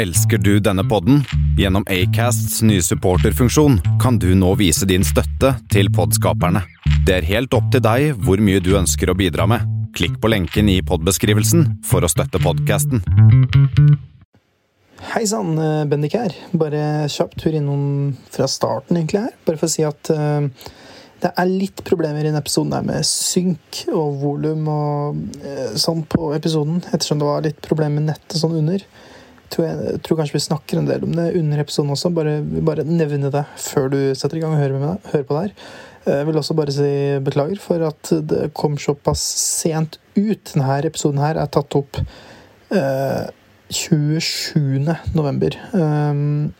Elsker du denne podden? Gjennom Acasts nye supporterfunksjon kan du nå vise din støtte til podskaperne. Det er helt opp til deg hvor mye du ønsker å bidra med. Klikk på lenken i podbeskrivelsen for å støtte podkasten. Hei sann, eh, Bendik her. Bare kjapp tur innom fra starten, egentlig her. Bare for å si at uh, det er litt problemer i denne episoden her med synk og volum og uh, sånn på episoden, ettersom det var litt problemer med nettet sånn under tror jeg tror kanskje vi snakker en del om det under episoden også. Bare, bare nevne det før du setter i gang og hører, med, hører på det her. Eh, jeg vil også bare si beklager for at det kom såpass sent ut. Denne episoden her er tatt opp eh, 27. november. Um,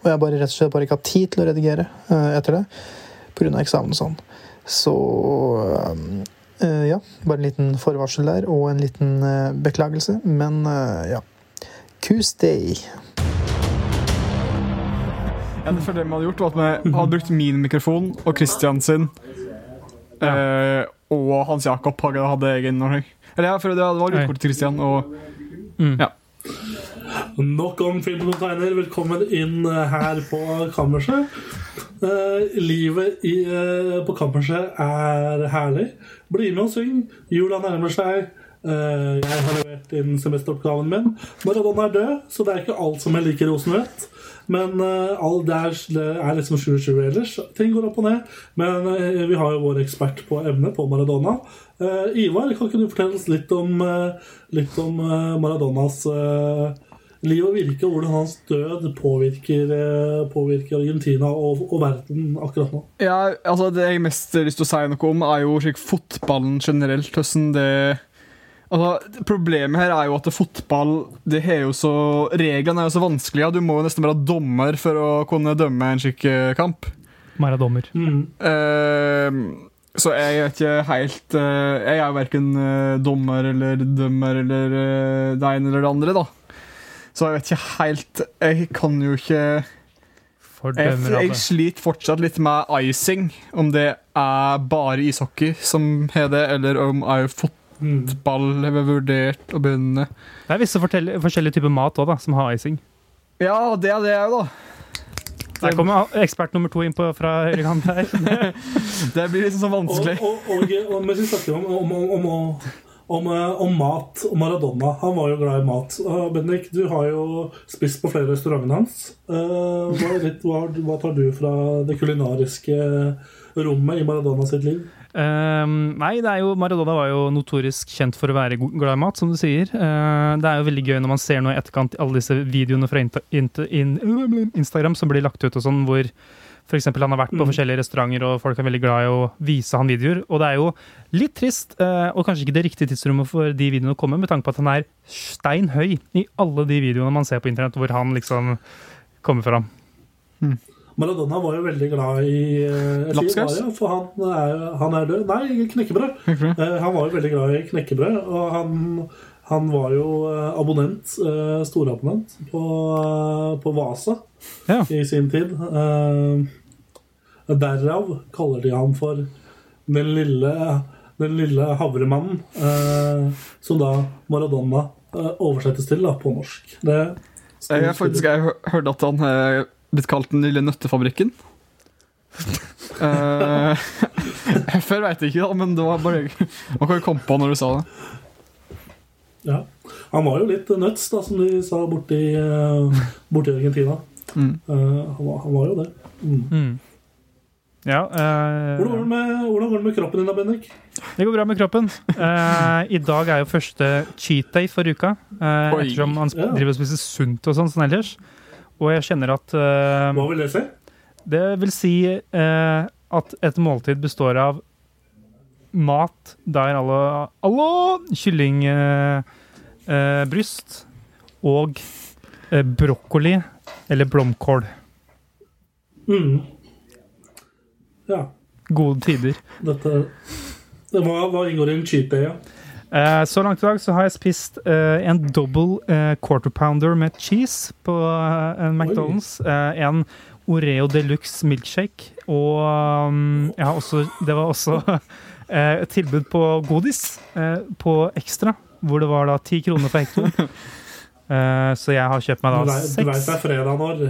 og jeg har bare rett og slett bare ikke hatt tid til å redigere uh, etter det pga. eksamen og sånn. Så um, uh, ja, bare en liten forvarsel der og en liten uh, beklagelse. Men ja. Tuesday. Ja, for det vi hadde gjort, var at vi hadde brukt min mikrofon og Christian sin. Ja. Eh, og Hans Jakob hadde egen Eller ja, for det var utkortet til Christian og mm. Ja. Nok om film og tegner. Velkommen inn eh, her på kammerset. Uh, livet i, uh, på kammerset er herlig. Bli med og syng. Jula nærmer seg. Eh, jeg har levert inn semesteroppgaven min. Maradona er død, så det er ikke alt som jeg liker rosenrødt. Men alt all det er, liksom 2020 ellers. Ting går opp og ned. Men uh, vi har jo vår ekspert på emnet, på Maradona. Ivar, kan ikke du fortelle oss litt om, litt om Maradonas liv og virke, og hvordan hans død påvirker, påvirker Argentina og, og, verden akkurat nå? Ja, altså Det jeg mest har lyst til å si noe om, er jo fotballen generelt. Hvordan det Altså, problemet her er jo at fotball det er jo så, Reglene er jo så vanskelige. Du må jo nesten være dommer for å kunne dømme en slik kamp. kamp. dommer. Mm. Uh, så jeg vet ikke helt uh, Jeg er verken uh, dommer eller dømmer eller uh, det ene eller det andre, da. Så jeg vet ikke helt Jeg kan jo ikke jeg, jeg, sliter fortsatt litt med icing. Om det er bare ishockey som har det, eller om er fotball Fotball har vi vurdert å begynne. Det er visse forskjellige typer mat også, da, som har icing. Ja, det er det òg, da. Der kommer ekspert nummer to inn på, fra høyrekant her. det blir liksom så vanskelig. Og, og, og, og vi snakker om, om, om, om, om mat og Maradona. Han var jo glad i mat. Uh, Bendik, du har jo spist på flere restauranter hans. Uh, hva, hva, hva, tar du fra det kulinariske rommet i Maradona sitt liv? Uh, nei, det er jo, Maradona var jo notorisk kjent for å være glad i mat, som du sier. Uh, det er jo veldig gøy når man ser noe i etterkant, alle disse videoene fra Instagram som blir lagt ut, og sånn, hvor f.eks. han har vært på mm. forskjellige restauranter, og folk er veldig glad i å vise han videoer. Og det er jo litt trist, uh, og kanskje ikke det riktige tidsrommet for de videoene å komme, med tanke på at han er stein høy i alle de videoene man ser på internett hvor han liksom kommer fram. Mm. Maradona var jo veldig glad i eh, Lapskaus? For han er, han er, død. Nei, knekkebrød. Eh, han var jo veldig glad i knekkebrød. Og han, han var jo uh, abonnent, eh, storabonnent, på, på Vasa ja. i sin tid. derav kaller de ham for den lille, den lille havremannen. som da Maradona oversettes til da, på norsk. Det jeg har faktisk jeg hørt at han blitt kalt Den lille nøttefabrikken. uh, før veit jeg ikke, da, men det var bare Man kan jo komme på når du sa det. Ja. Han var jo litt nuts, da, som de sa borti, uh, borti Argentina. Mm. Uh, han, var, han, var, jo det. Mm. Mm. Ja, uh, hvordan, går det med, hvordan går det med kroppen din, da, Bendik? Det går bra med kroppen. Uh, I dag er jo første cheat day for uka. Uh, ettersom han driver og spiser sunt og sånn som ellers. Og jeg kjenner at uh, Hva vil det si? Det vil si uh, at et måltid består av mat der alle Hallo! Kyllingbryst uh, og brokkoli eller blomkål. Mm. Ja. Gode tider. Dette, hva, hva inngår i en cheat day? Ja? Eh, så langt i dag så har jeg spist uh, en double uh, quarter pounder med cheese på uh, McDonald's. en Oreo Deluxe milkshake. Og um, jeg har også Det var også et tilbud på godis på Ekstra, hvor det var da ti kroner for hektoen. Eh, så jeg har kjøpt meg da seks du vet det er fredag når.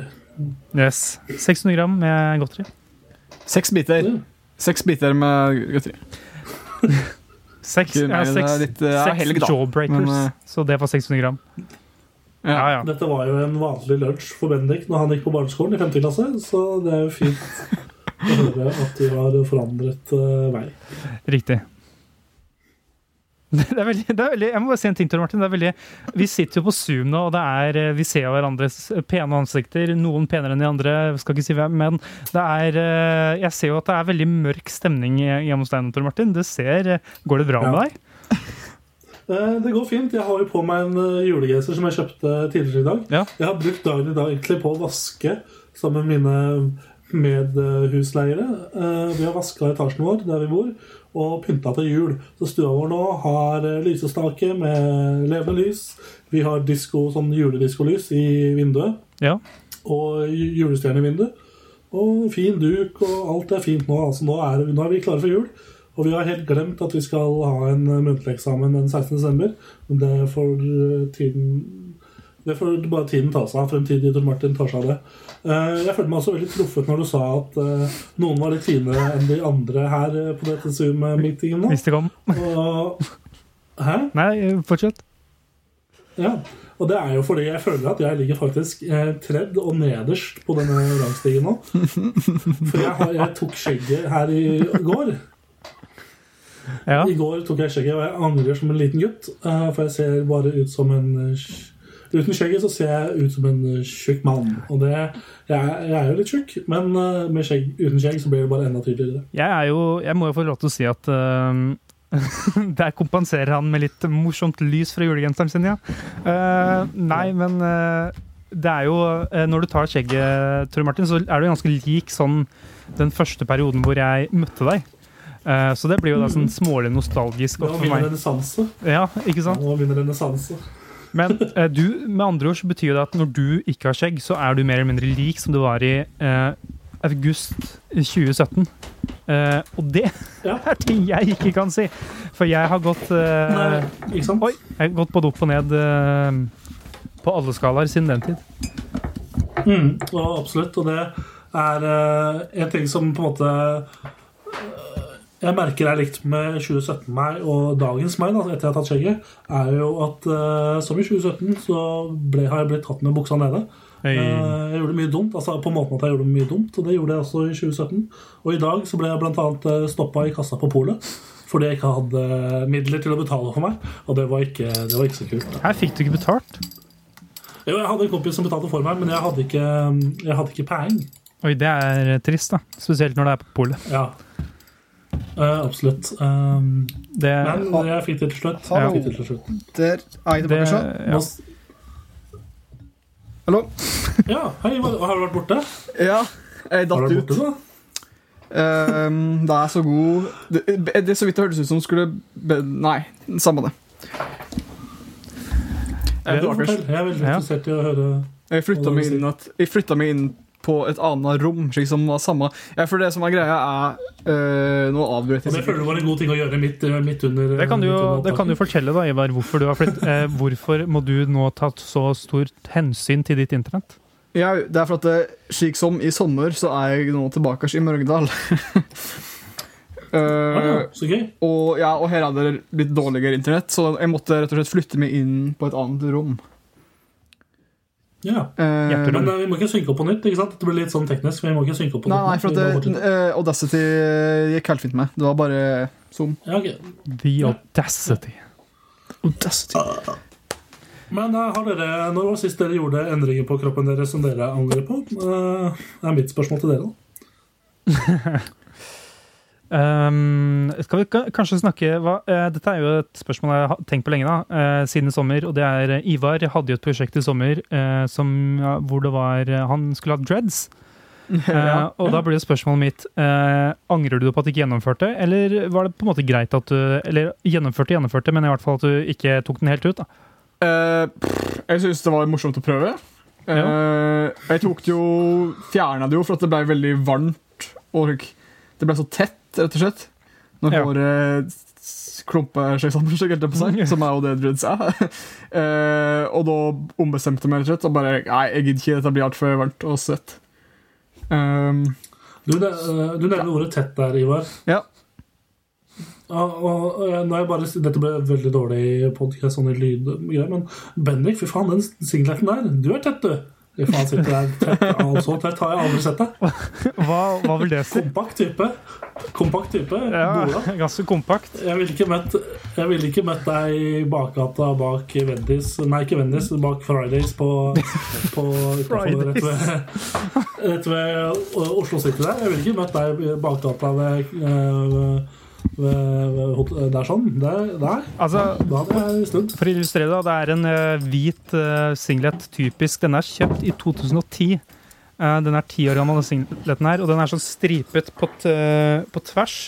yes, 600 gram med godteri. Seks biter. Seks biter med godteri. Seks, ja, seks, litt, ja, seks helg, jawbreakers, Men, uh, så det var 600 gram. Ja, ja. Dette var jo en vanlig lunsj for Bendik når han gikk på barneskolen i 5. klasse, så det er jo fint å høre at du har forandret uh, vei. Riktig. Det er veldig, det er veldig, jeg må bare si en ting til Martin. Det er veldig, vi sitter jo på Zoom nå, og det er, eh, vi ser hverandres pene ansikter. Noen penere enn de andre, skal ikke si hvem. Men det er, eh, jeg ser jo at det er veldig mørk stemning hjemme hos deg nå, Tor Martin. Det ser, Går det bra med deg? Eh, Det går fint. Jeg har jo på meg en julegeiser julegenser som jeg kjøpte tidligere i dag. Ja. Jeg har brukt dagen i dag egentlig på å vaske sammen med mine medhusleiere. Eh, Vi har vaska etasjen vår der vi bor, og pynta til jul. Så stua vår nå har eh, lysestake med levende lys. Vi har disco, sånn julediskolys i vinduet, Ja. og julestjerne i vinduet. Og fin duk, og alt er fint nå. Altså, nå, er, nå er vi klare for jul. Og vi har helt glemt at vi skal ha en eh, muntlig eksamen den 16. desember. Men det får eh, tiden det får bare tiden ta seg av, fremtidig Tor Martin tar seg av det. Eh, Jeg følte meg også veldig truffet når du sa at eh, noen var litt finere enn de andre her eh, på dette Zoom-meetingen. Hvis det kom. Og, hæ? Nei, fortsett. Ja. Og det er jo fordi jeg føler at jeg ligger faktisk tredd og nederst på denne rangstigen nå. For jeg, har, jeg tok skjegget her i går. Ja. I går tok jeg skjegget, og jeg angrer som en liten gutt. For jeg ser bare ut som en Uten skjegget så ser jeg ut som en eh, tjukk mann. Og det, jeg, jeg er jo litt tjukk, men eh, med skjegg, uten skjegg så blir det bare enda tydeligere. Jeg er jo Jeg må jo få lov til å si at uh, Der kompenserer han med litt morsomt lys fra julegenseren sin, ja. Uh, nei, men uh, det er jo Når du tar skjegget, Tor Martin, så er du ganske lik sånn den første perioden hvor jeg møtte deg. Så det blir jo da sånn smålig nostalgisk også for meg. Ja, ikke sant? Nå vinner renessanse. Men eh, du, med andre ord så betyr det at når du ikke har skjegg, så er du mer eller mindre lik som du var i eh, august 2017. Eh, og det Ja. er ting jeg ikke kan si. For jeg har gått eh, Nei? Oi, jeg har gått både opp og ned eh, på alle skalaer siden den tid. Mm, og absolutt. Og det er eh, en ting som på en måte jeg merker er likt med 2017 meg og dagens meg, da, etter jeg har tatt skjegget, er jo at uh, som i 2017 så ble, har jeg blitt tatt med buksa nede. Hey. Uh, jeg gjorde mye dumt, altså på måten at jeg gjorde mye dumt, og det gjorde jeg også i 2017. Og i dag så ble jeg annet eh, stoppa i kassa på polet fordi jeg ikke hadde midler til å betale for meg, og det var ikke, det var ikke så kult. Her fikk du ikke betalt. Jo, jeg hadde en kompis som betalte for meg, men jeg hadde ikke, jeg hadde ikke penger. Oi, det er trist, da. Spesielt når det er på polet. Ja. Eh, absolutt. Um, Det, men det er fint til slutt. Hallo. Jeg det til slutt. Der er jeg det, så. ja. Hallo? Ja, hei, har du vært borte? Ja, jeg datt ut. borte, da? Ehm, det er så god det, det er så vidt det hørtes ut som skulle be, Nei, samme det. Jeg, fortell. Jeg er veldig interessert i å høre jeg flytta meg, inn at- jeg meg inn på et annet rom, slik som var samme ja, For det som er greia, er uh, Nå avbrøt jeg det føler du var en god ting å gjøre midt, midt under Det kan du jo det kan du fortelle, da, Ivar. Hvorfor, du har flytt, eh, hvorfor må du nå ta så stort hensyn til ditt internett? Ja, det er for at det, slik som i sommer, så er jeg nå tilbake i Mørgdal. Ah, Eh, ja, så og, ja, og her hadde det litt dårligere internett, så jeg måtte rett og slett flytte meg inn på et annet rom. Ja. Eh. Men eh, vi må ikke synke opp på nytt. ikke sant? Det blir litt sånn teknisk. men vi må ikke synke opp på Nei, nytt. nei, for at det, fortsette. eh, Audacity gikk helt fint med. Det var bare Zoom. ja, okay. The audacity. Audacity. Men eh, har dere, når var sist dere gjorde endringer på kroppen deres som dere angrer på? Eh, Det er mitt spørsmål til dere. da. Um, skal vi kanskje snakke hva, uh, Dette er jo et spørsmål jeg har tenkt på lenge, da, uh, siden sommer. Og det er eh, Ivar hadde jo et prosjekt i sommer uh, som, hvor det var Han skulle ha dreads. ja. og da blir spørsmålet mitt Angrer du på at du ikke gjennomførte, eller var det på en måte greit at du Eller gjennomførte, gjennomførte, men i hvert fall at du ikke tok den helt ut, da. Pff, jeg syns det var morsomt å prøve. Ja. jeg tok det jo Fjerna det jo for at det ble veldig varmt, og det ble så tett, rett og slett. Når Ja. håret klumper seg sammen, som er jo det dreads er. uh, og da ombestemte jeg meg rett og slett, og bare Nei, jeg gidder ikke, dette blir altfor varmt og svett. Um, Du, ne- eh, du nevner ordet tett der, Ivar. ja. Og, og, nå er jeg bare, dette ble veldig dårlig podkast, sånn i lydgreier, men Bendik, fy faen, den singleten der, du er tett, du. Fy faen, sitter der tett, Så tett har jeg aldri sett deg. Hva, hva vil det si? Kompakt type. Kompakt type. Ja, Bola. ganske kompakt. Jeg ville ikke møtt Jeg ville ikke møtt deg i bakgata bak Vendis Nei, ikke Vendis, bak Fridays på, på utenfor, rett ved, rett ved Oslo City der. Jeg ville ikke møtt deg i bakgata ved, hot- Der sånn. Der. der. Altså, Da hadde jeg snudd. For å illustrere, da, det er en eh, hvit eh, singlet, typisk. Den er kjøpt i 2010. Eh, den er ti år gammel, den singleten her, og den er sånn stripet på, på tvers.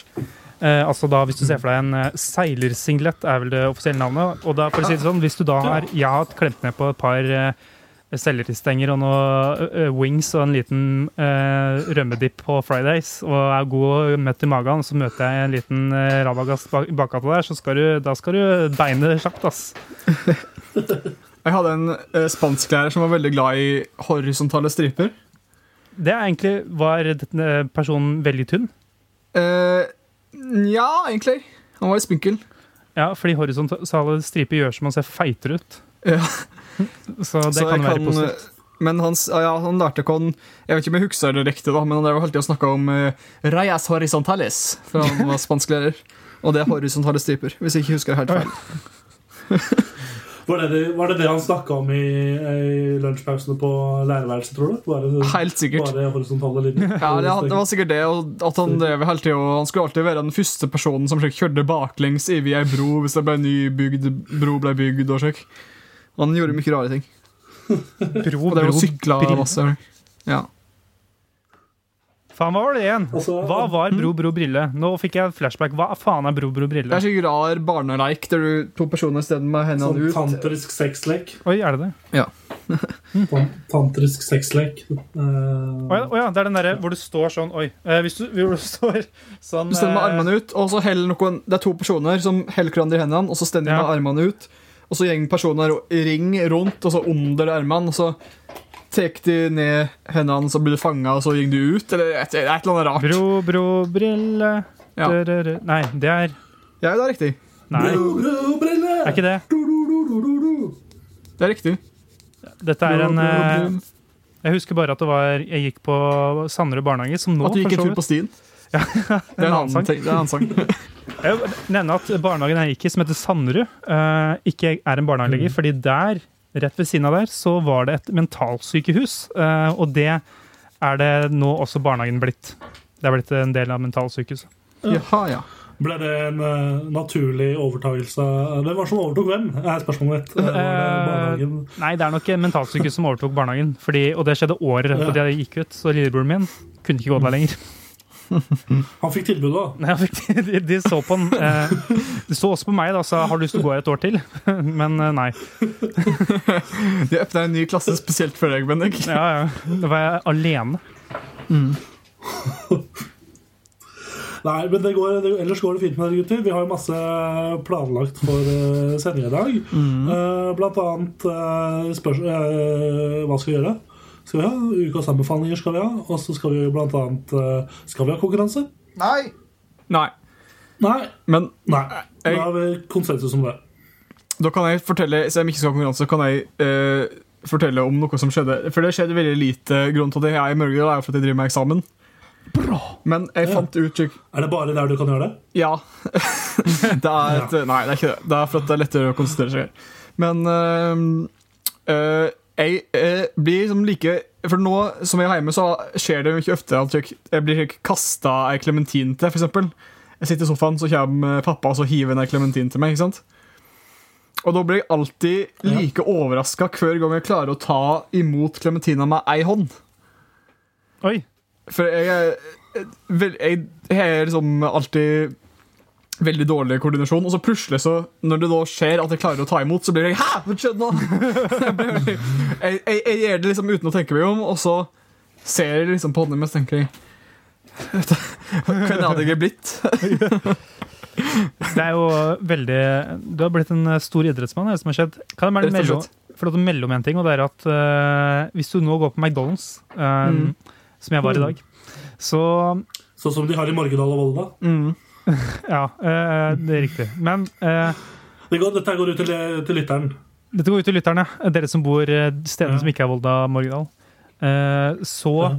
Eh, altså da, Hvis du ser for deg en eh, seilersinglet, er vel det offisielle navnet. Og da, for å si det sånn, hvis du da har Jeg har klemt ned på et par eh, selleristenger og noe eh, wings og en liten uh, rømmedipp på Fridays og er god og mett i magen, så møter jeg en liten uh, rabagast bak bakgata der, så skal du, da skal du beine kjapt, ass. Jeg hadde en uh, spansklærer som var veldig glad i horisontale striper. Det er egentlig Var personen veldig tynn? Eh, ja, egentlig. Han var litt spinkel. Ja, fordi horisontale striper gjør som man ser feitere ut. Ja. Så det Så kan jeg være positivt. Men han, ja, han lærte ikke Jeg vet ikke om jeg husker det riktig, da, men han alltid å snakka om uh, Reyes horizontales, for han var spansklærer. Og det er horisontale striper, hvis jeg ikke husker helt feil. Var det det, var det, det han snakka om i, i lunsjpausene på lærerværelset, tror du? Bare, Helt sikkert. bare horisontale linjer? Ja, det, det var sikkert det, og at han drev hele tiden, og Han skulle alltid være den første personen som kjørte baklengs i ei bro hvis det ble nybygd bro ble bygd. og slik. Han gjorde mye rare ting. Bro, Og det sykla masse. Ja. Faen, hva var det igjen? Hva var bro, bro, brille? Nå fikk jeg flashback. Hva faen er bro, bro, Brille? Det er sikkert rar barneleik der du to personer isteden med hendene Sånn ut. tantrisk sexlek. Oi, er det det? Ja. Tantrisk sexlek. Å uh... oh, ja, oh, ja, det er den derre hvor du står sånn Oi. Eh, hvis, du, du står sånn Du stender med eh, armene ut, og så heller noen Det er to personer som heller hverandre i hendene, og så stender de Ja. med armene ut. Og så går personer i ring rundt, og så under armene, og så tar de ned hendene, så blir fanga, og så går du ut. Eller et, et eller annet rart. Bro, bro, brille Ja. Nei, det er Ja, det er riktig. Nei, Bro, bro, brille! det er ikke det. Du, du, du, du, du, du. Det er riktig. Dette er en Bro, bro, eh. Jeg husker bare at det var Jeg gikk på Sanderud barnehage, som nå At du gikk en tur på stien. Det er en annen sang. ting. Det er en annen sang. Jeg vil nevne at barnehagen jeg gikk i, som heter Sanderud, eh, ikke er en barnehage lenger. fordi der, rett ved siden av der, så var det et mentalsykehus. eh, og det er det nå også barnehagen blitt. Det er blitt en del av mentalsykehuset. Jaha, ja. Ble det en uh, naturlig overtakelse Hvem var det som overtok hvem? er spørsmålet mitt. Var det. Nei, det er nok mentalsykehus som overtok barnehagen. Fordi, og det skjedde året etter at jeg gikk ut, så lillebroren min kunne ikke gå der lenger. Han fikk tilbud, da. Nei, fikk- De, de så på han eh, de så også på meg da, sa har du lyst til å gå her et år til. Men eh, nei. De åpna en ny klasse spesielt for deg, Bendik. Ja, ja. Da var jeg alene. Nei, men det går, det, ellers går det fint med dere gutter. Vi har jo masse planlagt for uh, sending i dag. Eh, blant annet uh, spørs, uh, Hva skal vi gjøre? Skal vi ha Ukas anbefalinger, skal vi ha. Og så skal vi blant annet eh, Skal vi ha konkurranse? Nei! Nei, Nei. men Nei. Da har vi konsensus om det. da kan jeg fortelle Hvis jeg ikke skal ha konkurranse, kan jeg eh, fortelle om noe som skjedde. For det skjedde veldig lite. Grunnen til at jeg er i Mørgedal, er jo for at jeg driver med eksamen. Bra. Men jeg Ja. fant ut Er det bare der du kan gjøre det? Ja. det er et, Nei, det er ikke det. Det er for at det er lettere å konsentrere seg. Men øh, øh, jeg eh, blir liksom like For nå som jeg er hjemme, så skjer det ikke ofte at jeg, jeg blir kasta ei klementin til, eksempel. Jeg sitter i sofaen, så kommer pappa og så hiver en ei klementin til meg. ikke sant? Og da blir jeg alltid like overraska hver gang jeg klarer å ta imot klementina med ei hånd. Oi. For jeg er Jeg, jeg er liksom alltid veldig dårlig koordinasjon, og så plutselig, så når det da skjer at jeg klarer å ta imot, så blir jeg Hæ?! Hva skjedde nå?! jeg, blir jeg, jeg, jeg gjør det liksom uten å tenke meg om, og så ser jeg liksom på hånden min og så tenker jeg Hvem hadde jeg blitt? Det er jo veldig Du har blitt en stor idrettsmann, er det som har skjedd. Kan jeg bare melde, slett. få å melde om en ting, og det er at uh, hvis du nå går på McDonald's, um, Mm. som jeg var i dag, så Sånn som de har i Morgedal og Volda. Mm. Ja, eh, det er riktig. Men eh, Det går, dette går ut til, til lytteren. dette går ut til lytterne, dere som bor stedene Ja. som ikke er Volda Morgendal. Eh, så Ja.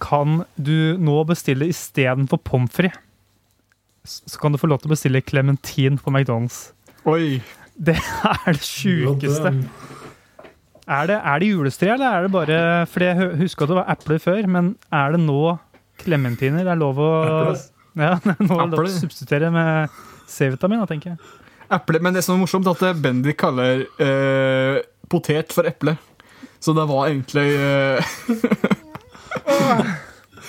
kan du nå bestille istedenfor pommes frites. Så kan du få lov til å bestille klementin på McDonald's. Oi. Det er det sjukeste. Er det, er det julestre, eller er det bare For jeg husker at det var epler før, men er det nå klementiner? Det er lov å Epler. ja, det er nå å Epler. substituere med C-vitamin, tenker jeg. Eple, men det som er morsomt, er at Bendik kaller eh, potet for eple. Så det var egentlig eh,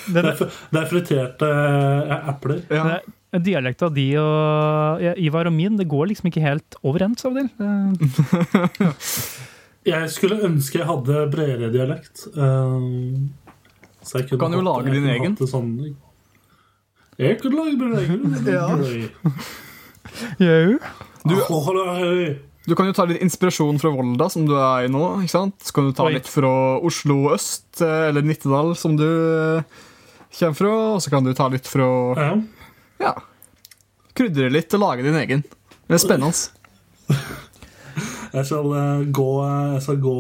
Det er, fr- det er friterte eh, epler. ja. Det er Dialekta di og ja, Ivar og min, det går liksom ikke helt overens av og til. Jeg skulle ønske jeg hadde bredere dialekt. Uh, så jeg kunne kan jo hatt- lage din egen. Sånn, jeg kunne lage min egen. Ja. Du, Du kan jo ta litt inspirasjon fra Volda, som du er i nå. ikke sant? Så kan du ta Oi. litt fra Oslo øst, eh, eller Nittedal, som du eh, kommer fra. Og så kan du ta litt fra ja. Ja. Krydre litt og lage din egen. Det er spennende. Jeg skal eh, gå, jeg skal gå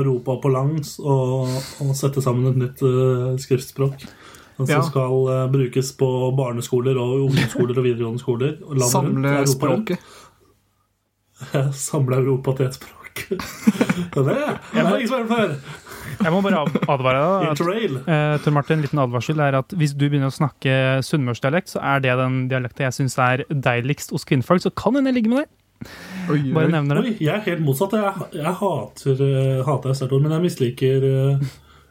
Europa på langs og, og sette sammen et nytt eh, skriftspråk. Som Ja. skal uh, brukes på barneskoler og ungdomsskoler og videregående skoler. og Samle Europa rundt. språket. Samle Europa til et språk. Det, det er ingen som har før. Jeg må bare advare deg. Eh, Tor Martin, en liten advarsel er at Hvis du begynner å snakke sunnmørsdialekt, så er det den dialekten jeg syns er deiligst hos kvinnfolk. Så kan hende jeg ligger med deg. Oi, Bare nevner det. Oi, jeg er helt motsatt. Jeg, jeg hater, uh, hater sterkt ord, men jeg misliker eh,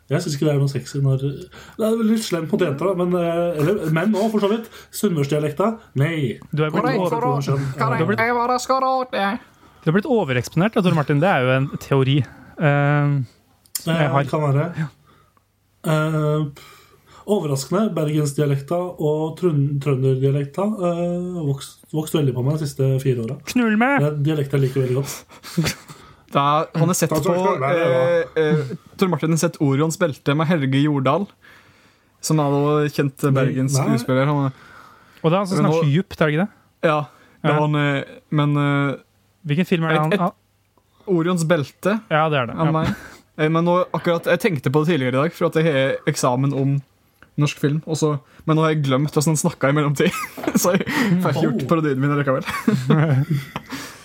Jeg syns ikke det er noe sexy når Det er litt slemt mot jenter, da, men eh, Eller menn òg, for så vidt. Sunnmørsdialekta? Nei. Du er blitt, blitt- blitt overeksponert, Tor Martin. Det er jo en teori. Uh, som jeg Eh, har. Kan være. Uh, overraskende. Bergensdialekta og trøn- trønderdialekta uh, vokst, vokst veldig på meg de siste fire åra. Knull med! Det er dialekter jeg liker veldig godt. Da, han har sett på eh, eh, Tor Martin har sett Orions belte med Helge Jordal. Som er da kjent Bergens Nei. skuespiller. Han, Og det er han som snakker nå- djupt, er det ikke det? ja, det Ja. var han, eh, men eh, Hvilken film er det han Et- et- Orions belte Ja, det er det. Ja. Men nå, akkurat, jeg tenkte på det tidligere i dag, for at jeg har eksamen om norsk film. Også, men nå har jeg glemt hvordan han snakka i mellomtid. Så jeg får ikke gjort parodien min likevel.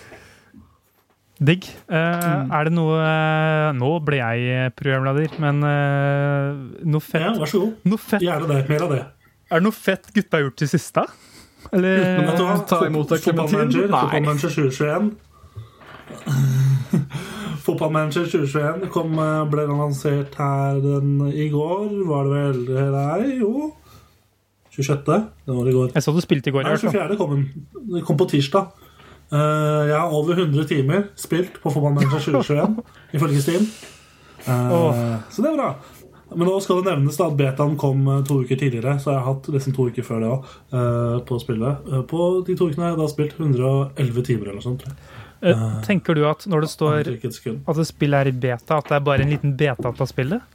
Digg. Eh, Er det noe uh, Nå ble jeg programleder, men uh, noe fett, Ja, vær så god. noe fett Gjerne det. Mer av det. Er det noe fett gutta har gjort til siste? Eller Men vet du hva? ta imot deg? Fotballmanager. Fotballmanager 2021. Fotballmanager 2021 kom, ble lansert her den, i går. Var det vel Nei, jo 26. Det var i går. Jeg så du spilte i går. Nei, 24. kom den. Den kom på tirsdag. Eh, jeg har over 100 timer spilt på Fotballmanager 2021, ifølge Steam. Eh. Så det er bra. Men nå skal det nevnes da at betaen kom eh, to uker tidligere, så jeg har hatt nesten to uker før det òg på spillet. På de to ukene har jeg da spilt 111 timer eller noe sånt. Tenker du at når det står at spillet er i beta, at det er bare en liten beta av spillet?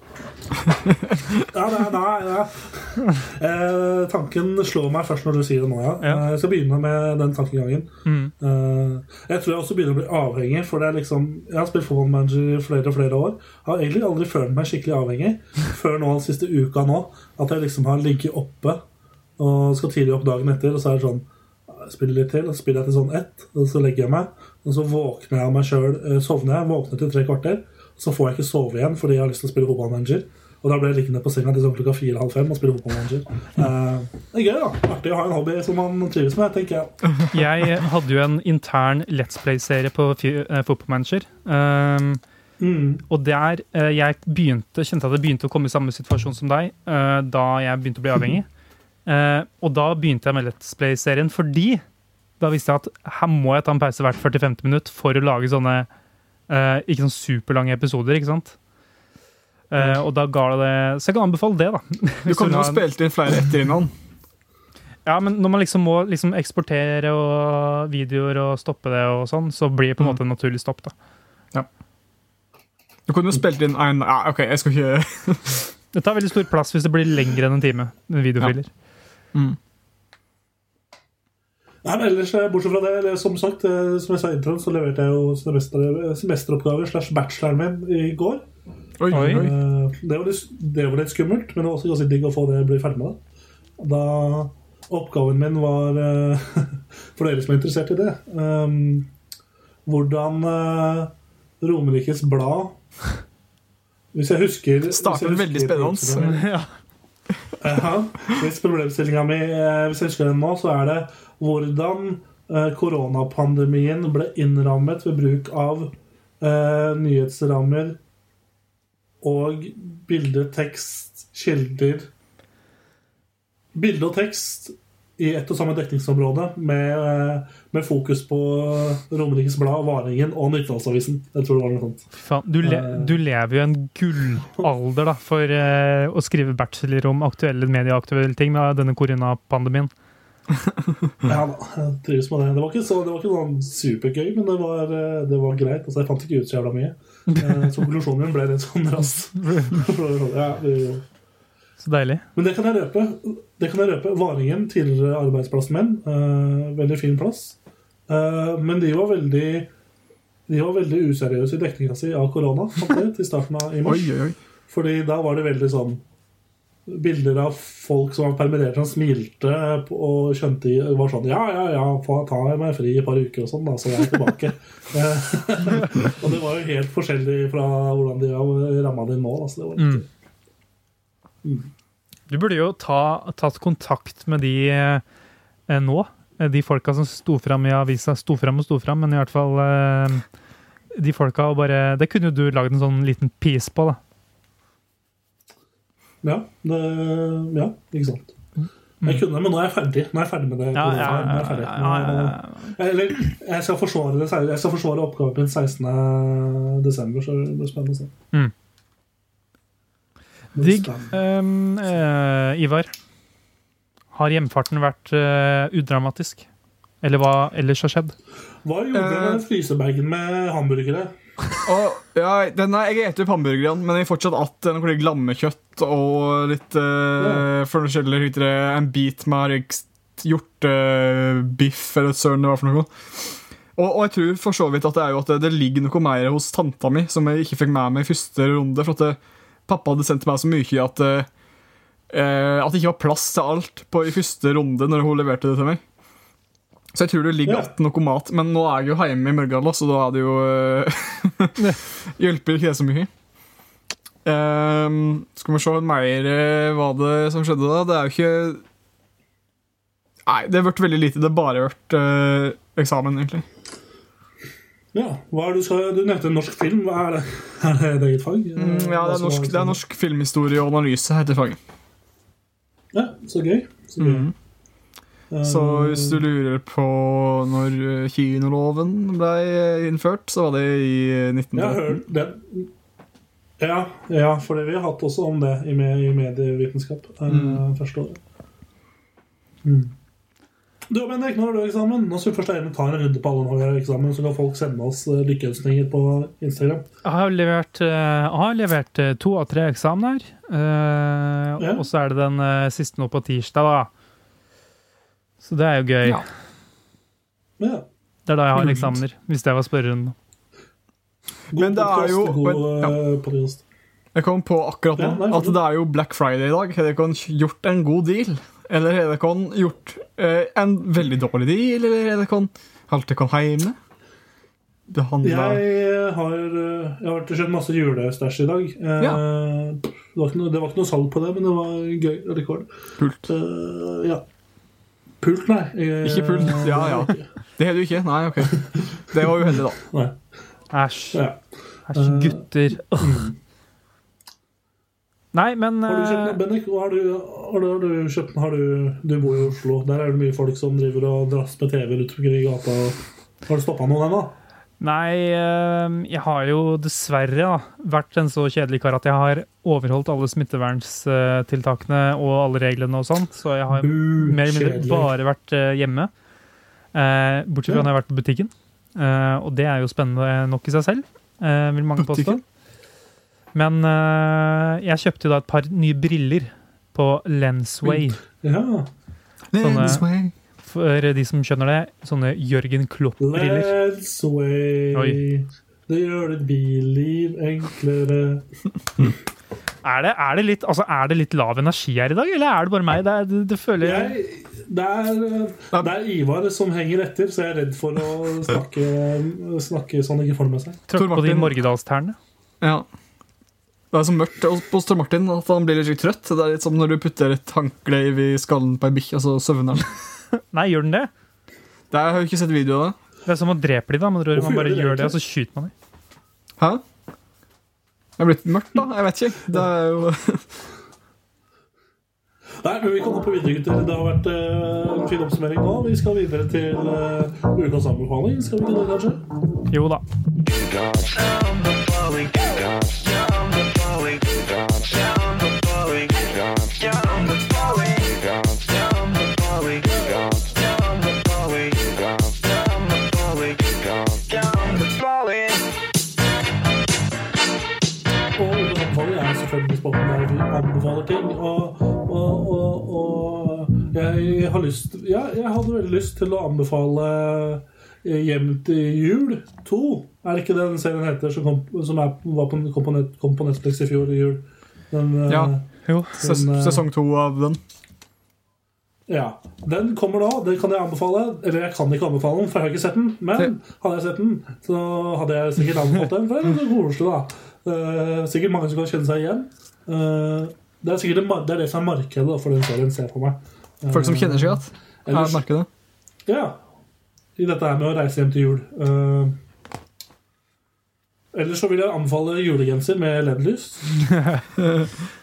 Ja, nei, nei, nei. Eh, tanken slår meg først når du sier det nå, ja. Ja. Eh, Jeg skal begynne med den tankegangen. Mm. Eh, jeg tror jeg også begynner å bli avhengig, for det er liksom Jeg har spilt fotballmanager i flere og flere år. Har egentlig aldri følt meg skikkelig avhengig før nå den siste uka nå. At jeg liksom har ligget oppe og skal tidlig opp dagen etter, og så er det sånn spiller litt til, og så spiller jeg til sånn ett, og så legger jeg meg. Og så våkner jeg av meg sjøl, sovner jeg, våkner til tre kvarter. Så får jeg ikke sove igjen fordi jeg har lyst til å spille fotballmanager. Og da ble jeg liggende på senga til sånn klokka fire-halv fem og spille fotballmanager. Eh, det er gøy, da. Artig å ha en hobby som man trives med, tenker jeg. Jeg hadde jo en intern Let's Play-serie på eh, Football Manager. Um, Mm. og der eh, jeg begynte, kjente at jeg begynte å komme i samme situasjon som deg uh, da jeg begynte å bli avhengig. Uh, og da begynte jeg med Let's Play-serien fordi da visste jeg at her må jeg ta en pause hvert 40-50 minutter for å lage sånne eh, ikke sånn superlange episoder, ikke sant? Eh, og da ga det Så jeg kan anbefale det, da. Du kan jo ha spilt inn flere etter innan. Ja, men når man liksom må liksom eksportere og videoer og stoppe det og sånn, så blir det på en Mm. måte en naturlig stopp, da. Du kunne jo spilt inn en ja, OK, jeg skal ikke Det tar veldig stor plass hvis det blir lengre enn en time videofiler. Ja. mm. Nei, men ellers, eh, bortsett fra det, eller som sagt, eh, som jeg sa i introen, så leverte jeg jo semester, semesteroppgaver slash bacheloren min i går. Oi, Oi. Eh, Det var, litt, det var litt skummelt, men det var også ganske digg å få det bli ferdig med det. Da oppgaven min var eh, For dere som er interessert i det um, Hvordan uh, Romerikes Blad Hvis jeg husker Starter veldig spennende. Ja. Ja, hvis problemstillinga mi eh, Hvis jeg husker den nå, så er det hvordan eh, koronapandemien ble innrammet ved bruk av eh, nyhetsrammer og bilde, tekst, kilder. Bilde og tekst i ett og samme dekningsområde med, med fokus på Romerikes Blad, Varingen og Nyttedalsavisen. Jeg tror det var noe sånt. Faen, du, le Eh. du lever jo en gullalder da, for eh, å skrive bachelor om aktuelle medieaktuelle ting med denne koronapandemien. Ja da, jeg trives med det. Det var ikke, så, det var ikke sånn supergøy, men det var, eh, det var greit. Altså, jeg fant ikke ut så jævla mye. Eh, Så konklusjonen min ble litt sånn rass. Ja, det- Så deilig. men det kan jeg røpe. Det kan jeg røpe. Varingen, tidligere arbeidsplassen min, uh, veldig fin plass. Uh, men de var veldig de var veldig useriøse i dekninga si av korona i starten av i mars. Oi, oi, oi. Fordi da var det veldig sånn Bilder av folk som var permittert, som smilte og skjønte var sånn Ja, ja, ja, få ta meg fri i et par uker og sånn, da, så jeg er tilbake. Eh, og det var jo helt forskjellig fra hvordan de har ramma det nå. Altså, det var litt, Du burde jo ta, tatt kontakt med de eh, nå. Eh, De folka som sto fram i avisa. Sto fram og sto fram, men i hvert fall eh, de folka og bare Det kunne jo du lagd en sånn liten piece på, da. ja, det, ja, ikke sant. Jeg kunne, men nå er jeg ferdig. Nå er jeg ferdig med det. Ja, ja, er ja. Eller, jeg skal forsvare det Jeg skal forsvare oppgaven min 16. desember, så det blir spennende å se. Mm. Digg. Um, uh, Ivar, har hjemfarten vært uh, udramatisk? Eller hva ellers har skjedd? Hva gjorde uh, Eh, frysebagen med hamburgere? Og, ja, den er, jeg spiser opp hamburgerne, men jeg har fortsatt att noe lammekjøtt og litt uh, forskjellig heter En bit med hjortebiff uh, eller søren det var for noe. Og, og jeg tror for så vidt at det er jo at det, det ligger noe mer hos tanta mi som jeg ikke fikk med meg i første runde. For at det, pappa hadde sendt meg så mye at eh, At det ikke var plass til alt på, i første runde når hun leverte det til meg. Så jeg tror det ligger Ja. igjen noe mat. Men nå er jeg jo hjemme i Mørgdal, så da er det jo eh, Hjelper ikke det så mye. Um, skal vi se mer hva det som skjedde da. Det er jo ikke Nei, det har vært veldig lite. Det har bare vært uh, eksamen, egentlig. Ja, hva er det du skal Du nevnte norsk film. Hva er det? Er det et eget fag? Mm, ja, det er, norsk, det er norsk filmhistorie og analyse, heter faget. Ja, så gøy. Så, gøy. Mm. Um, Så hvis du lurer på når eh, kinoloven ble innført, så var det i eh, 1913. hørt. Ja, ja, for det vi har hatt også om det i, med, i medievitenskap. eh, Mm. Første året. Mm. Du, og Bendik, når har du eksamen? Nå skal vi først ta en runde på alle når vi har eksamen, så kan folk sende oss eh, lykkeønskninger på Instagram. Jeg har levert, eh, jeg har levert eh, to av tre eksamener. eh, Ja. Og så er det den siste nå på tirsdag, da. Så det er jo gøy. Ja. Ja. Det er da jeg har eksamener, hvis det var spørrerunden. Men det er jo- God men- ja. Jeg kom på akkurat nå Ja, nei, at det er jo Black Friday i dag. Har dere gjort en god deal? Eller har dere gjort eh, en veldig dårlig deal? Eller har dere holdt dere hjemme? handler... Jeg har, eh, jeg har kjøpt masse julestæsj i dag. Eh, Ja. Det, var noe, det var ikke noe salg på det, men det var gøy rekord. pult? Eh, ja. Pult, nei. Jeg- Ikke pult, ja, ja. Det har du ikke? Nei, OK. Det var uheldig, da. Æsj. Ja. Æsj, gutter. gutter. Nei, men Har du kjøpt noe, eh, Bennik? Har du, har du, har du kjøpt har du, du bor i Oslo. Der er det mye folk som driver og dras med TV rundt omkring i gata. Har du stoppa noen ennå? Nei, eh, jeg har jo dessverre da, vært en så kjedelig kar at jeg har overholdt alle smittevernstiltakene og alle reglene og sånn, så jeg har Uh, mer eller mindre bare vært eh, hjemme. Bortsett fra Ja. når jeg har vært på butikken. Og det er jo spennende nok i seg selv, vil mange påstå. Men uh, jeg kjøpte jo da et par nye briller på Lensway. Ja. Sånne- For de som skjønner det, sånne Jørgen Klopp-briller. Lensway. Oi. Det gjør ditt billiv enklere. Er det, er, det litt, altså, er det litt lav energi her i dag, eller er det bare meg? Det, er- det, det føler jeg Jeg, det, er, det er Ivar som henger etter, så jeg er redd for å snakke, snakke så han ikke får det med seg. Tråkk på de Martin. Morgedalstærne. Ja. Det er så mørkt hos Tor Martin at han blir litt trøtt. Det er litt som når du putter et håndkle i skallen på ei bikkje, og så søvner den. Nei, gjør den det? Det har jeg jo ikke sett video av det. Det er som å drepe de, da. Man, tror, man bare gjør det og så skyter man dem. Hæ? Det er blitt mørkt, da. Jeg vet ikke. Det er jo Nei, men Vi kan hoppe videre, gutter. Det har vært uh, en fin oppsummering nå. Vi skal videre til uh, ukas anbefaling. Skal vi ikke det, kanskje? Jo da. Jeg har lyst Ja, jeg hadde veldig lyst til å anbefale eh, Hjem til jul 2. Er det ikke den serien heter som kom, som er, var på, kom, på net, kom på Netflix i fjor i jul? Den, eh, Ja. Jo. ses eh, sesong to av den. Ja, Den kommer nå. Den kan jeg anbefale. Eller jeg kan ikke anbefale den, for jeg har ikke sett den. Men hadde jeg sett den, så hadde jeg sikkert anbefalt den. For det er koselig, da. Uh, sikkert mange som kan kjenne seg igjen. Uh, det, er sikkert det, er det som er markedet for den serien, ser på meg. Eh, Folk som kjenner seg igjen. Er ellers- det. Ja. I dette her med å reise hjem til jul. Uh, ellers så vil jeg anbefale julegenser med LED-lys.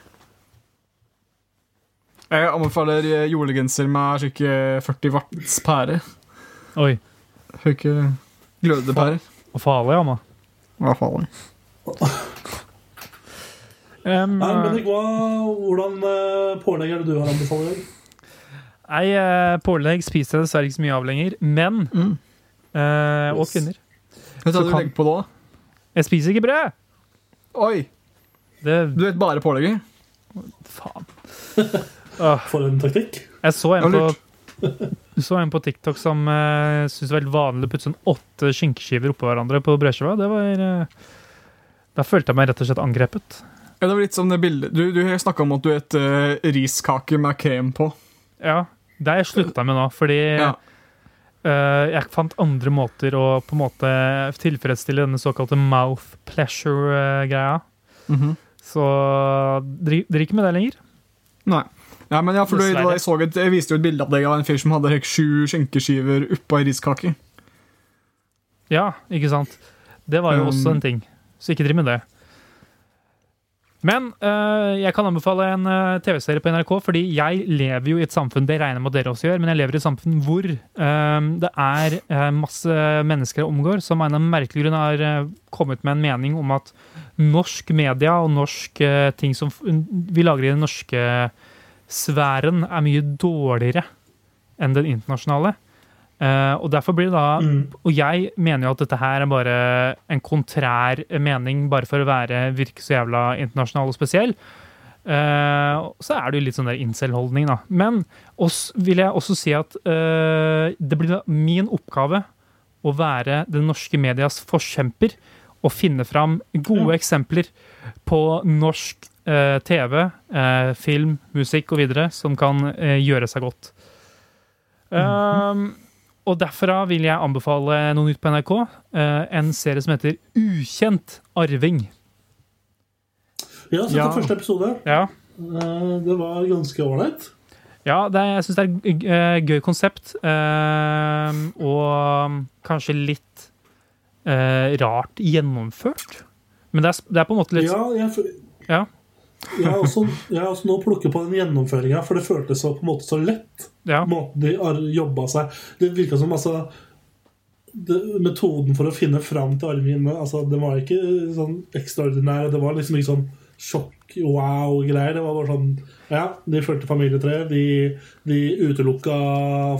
Jeg anbefaler eh, julegenser med slik eh, 40 watts pære. Oi. Slik eh, glødepærer. Og farlig, Anna. Hva farlig? Um, Nei, men hva, hvordan uh, pålegg er det du har anbefalt i dag? Nei, eh, pålegg spiser jeg dessverre ikke så mye av lenger. Menn Mm. eh, og kvinner. Hva tar du kan- legger på da? Jeg spiser ikke brød! Oi! Det Du vet bare pålegget? Faen. For en taktikk. jeg så en på så en på TikTok som uh, syntes det var helt vanlig å putte sånn åtte skinkeskiver oppå hverandre på brødskiva. Det var uh, Da følte jeg meg rett og slett angrepet. Ja, det var litt som det bildet Du, du har snakka om at du spiser riskake med krem på. Ja, det har jeg slutta med nå, fordi Ja. Uh, jeg fant andre måter å på en måte tilfredsstille denne såkalte mouth pleasure-greia. Mhm. Så dri- ikke med det lenger. Nei. Ja, men ja, for du, jeg, så et, jeg viste jo et bilde av deg av en fyr som hadde sju skinkeskiver oppå ei riskake. Ja, ikke sant? Det var jo Um, også en ting. Så ikke driv med det. Men eh, jeg kan anbefale en eh, TV-serie på NRK, fordi jeg lever jo i et samfunn det regner med dere også gjør, men jeg lever i et samfunn hvor eh, det er masse mennesker jeg omgår som av merkelig grunn har kommet med en mening om at norsk media og norsk ting som vi lager i den norske sfæren, er mye dårligere enn den internasjonale. Eh, og derfor blir det da Mm. og jeg mener jo at dette her er bare en kontrær mening, bare for å være, virke så jævla internasjonal og spesiell. Uh, så er det jo litt sånn der incel-holdning, da. Men oss vil jeg også si at uh, det blir da min oppgave å være den norske medias forkjemper og finne fram gode eksempler på norsk TV, film, musikk og videre som kan gjøre seg godt. Um, og derfra vil jeg anbefale noe nytt på NRK. eh, en serie som heter Ukjent arving. Ja, så Ja. første episode. Ja, Eh, Det var ganske ålreit. ja det er, jeg syns det er et eh, gøy konsept. og kanskje litt rart gjennomført. Men det er, det er på en måte litt Ja, jeg, Ja. Jeg, har også, jeg har også nå plukket på den gjennomføringa, for det føltes så, på en måte så lett. ja. Måten de har jobba seg Det virka som altså det, metoden for å finne fram til arvingene altså, Det var ikke sånn ekstraordinær. Det var liksom ikke sånn sjokk-wow-greier. Det var bare sånn Ja, de fulgte familietreet. De, de utelukka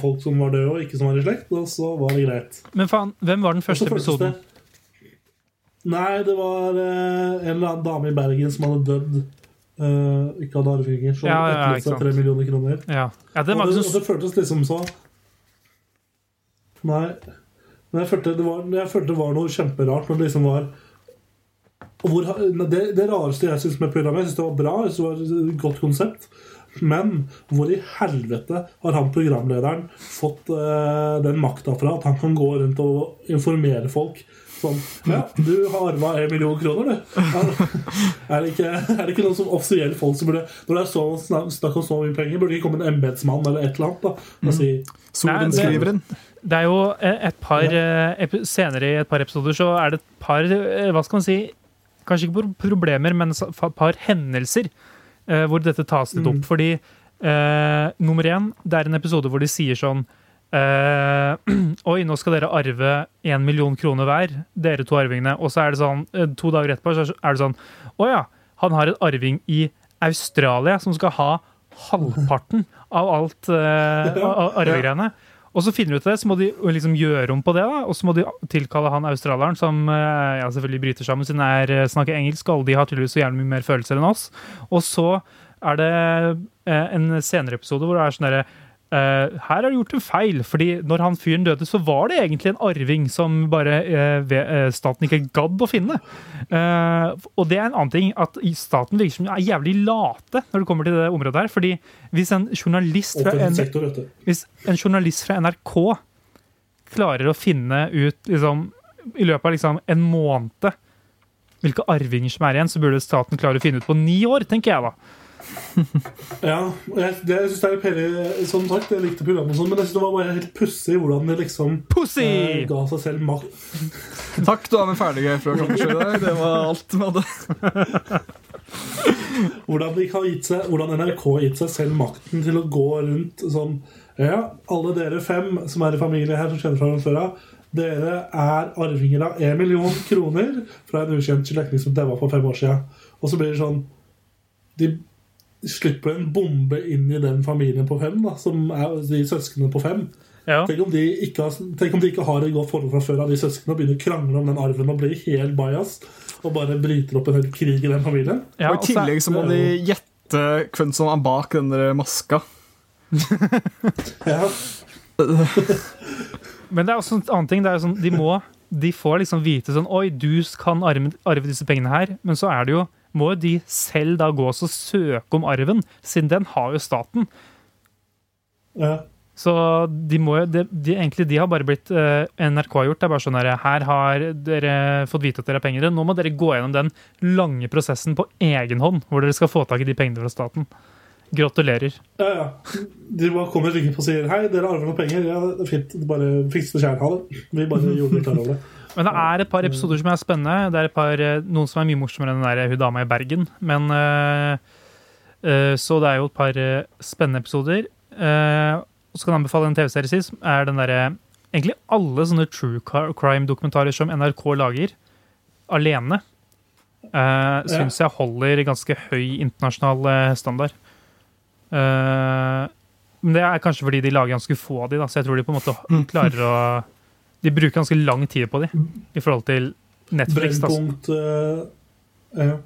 folk som var døde og ikke som var i slekt, og så var det greit. Men faen, hvem var den første episoden? det- Nei, det var eh, en eller annen dame i Bergen som hadde dødd. Eh, ikke hadde arvinger. Som Ja, ja, etterlot seg tre millioner kroner. Ja, ja det Og det, og det føltes liksom så Nei. Men jeg følte det var, jeg følte det var noe kjemperart når det liksom var hvor, det, det rareste jeg syns med programmet Jeg synes det var bra, jeg synes det var et godt konsept. Men hvor i helvete har han programlederen fått uh, den makta fra at han kan gå rundt og informere folk sånn Ja, du har arva en million kroner, du. Er det ikke, er det ikke noen som offisielle folk som burde Når det er så snak- snakk om så mye penger, burde det ikke komme en embetsmann eller et eller annet da, og si Sorenskriveren. Det er jo eh, et par eh, Senere i et par episoder så er det et par eh, Hva skal man si Kanskje ikke problemer, men et par hendelser eh, hvor dette tas litt opp. Fordi eh, nummer én, det er en episode hvor de sier sånn eh, Oi, nå skal dere arve én million kroner hver, dere to arvingene. Og så er det sånn, eh, to dager etterpå så er det sånn Å ja, han har en arving i Australia som skal ha halvparten av alt uh, arvegreiene. Og så finner du ut det, så må de liksom gjøre om på det, da, og så må de tilkalle han australieren, som eh, ja, selvfølgelig bryter sammen siden han snakker engelsk, og alle de har tydeligvis så gjerne mye mer følelser enn oss. Og så er det en senere episode hvor det er sånn derre eh, her har du gjort en feil, fordi når han fyren døde, så var det egentlig en arving som bare uh, staten ikke gadd å finne. Uh, og det er en annen ting, at staten virker som er jævlig late når det kommer til det området her. fordi hvis en journalist fra en, en journalist fra NRK klarer å finne ut liksom, i løpet av liksom, en måned hvilke arvinger som er igjen, så burde staten klare å finne ut på ni år, tenker jeg da. Ja, jeg, det, jeg synes det er peri, sånn takk, jeg likte programmet, og sånn, men jeg synes det var bare helt pussig hvordan det liksom Pussy! eh, ga seg selv makt. Takk, da er vi ferdige før dag. Det var alt vi hadde. Hvordan, de har gitt seg, hvordan NRK har gitt seg selv makten til å gå rundt sånn Ja, alle dere fem som er i familie her, som kjenner fra før av, dere er arvinger av én million kroner fra en ukjent slektning som daua for fem år siden. Og så blir det sånn De slipper en bombe inn i den familien på fem, da, som er de søsknene på fem. Ja. Tenk om, de ikke har, tenk om de ikke har et godt forhold fra før av de søsknene og begynner å krangle om den arven og blir helt biased og bare bryter opp en hel krig i den familien. Ja, og I tillegg så må de gjette hvem som er bak den der maska. Ja. Men det er også en annen ting. Det er sånn, de, må, de får liksom vite sånn Oi, du kan arve, arve disse pengene her. Men så er det jo må jo de selv da gå og søke om arven, siden den har jo staten. Ja. Så de må jo de, de, Egentlig de har bare blitt uh, NRK har gjort. Det er bare sånn her, her har dere fått vite at dere har penger. Nå må dere gå gjennom den lange prosessen på egen hånd, hvor dere skal få tak i de pengene fra staten. Gratulerer. Ja, ja. De bare kommer ringende og sier Hei, dere arver noen penger. Ja, det fint. Bare fiks det sjæl. Ha det. Vi bare gjorde det klar over det. Men det er et par episoder som er spennende. Det er par, eh, Noen som er mye morsommere enn den der hun dama i Bergen. Men uh, uh, Så det er jo et par eh, spennende episoder. Uh, så kan jeg anbefale en TV-serie sist, er den derre Egentlig alle sånne true crime-dokumentarer som NRK lager alene, uh, syns jeg holder ganske høy internasjonal eh, standard. Uh, men det er kanskje fordi de lager ganske få av de, da, så jeg tror de på en måte klarer å De bruker ganske lang tid på dem i forhold til Netflix. Brennpunkt Brennpunkt uh, ja.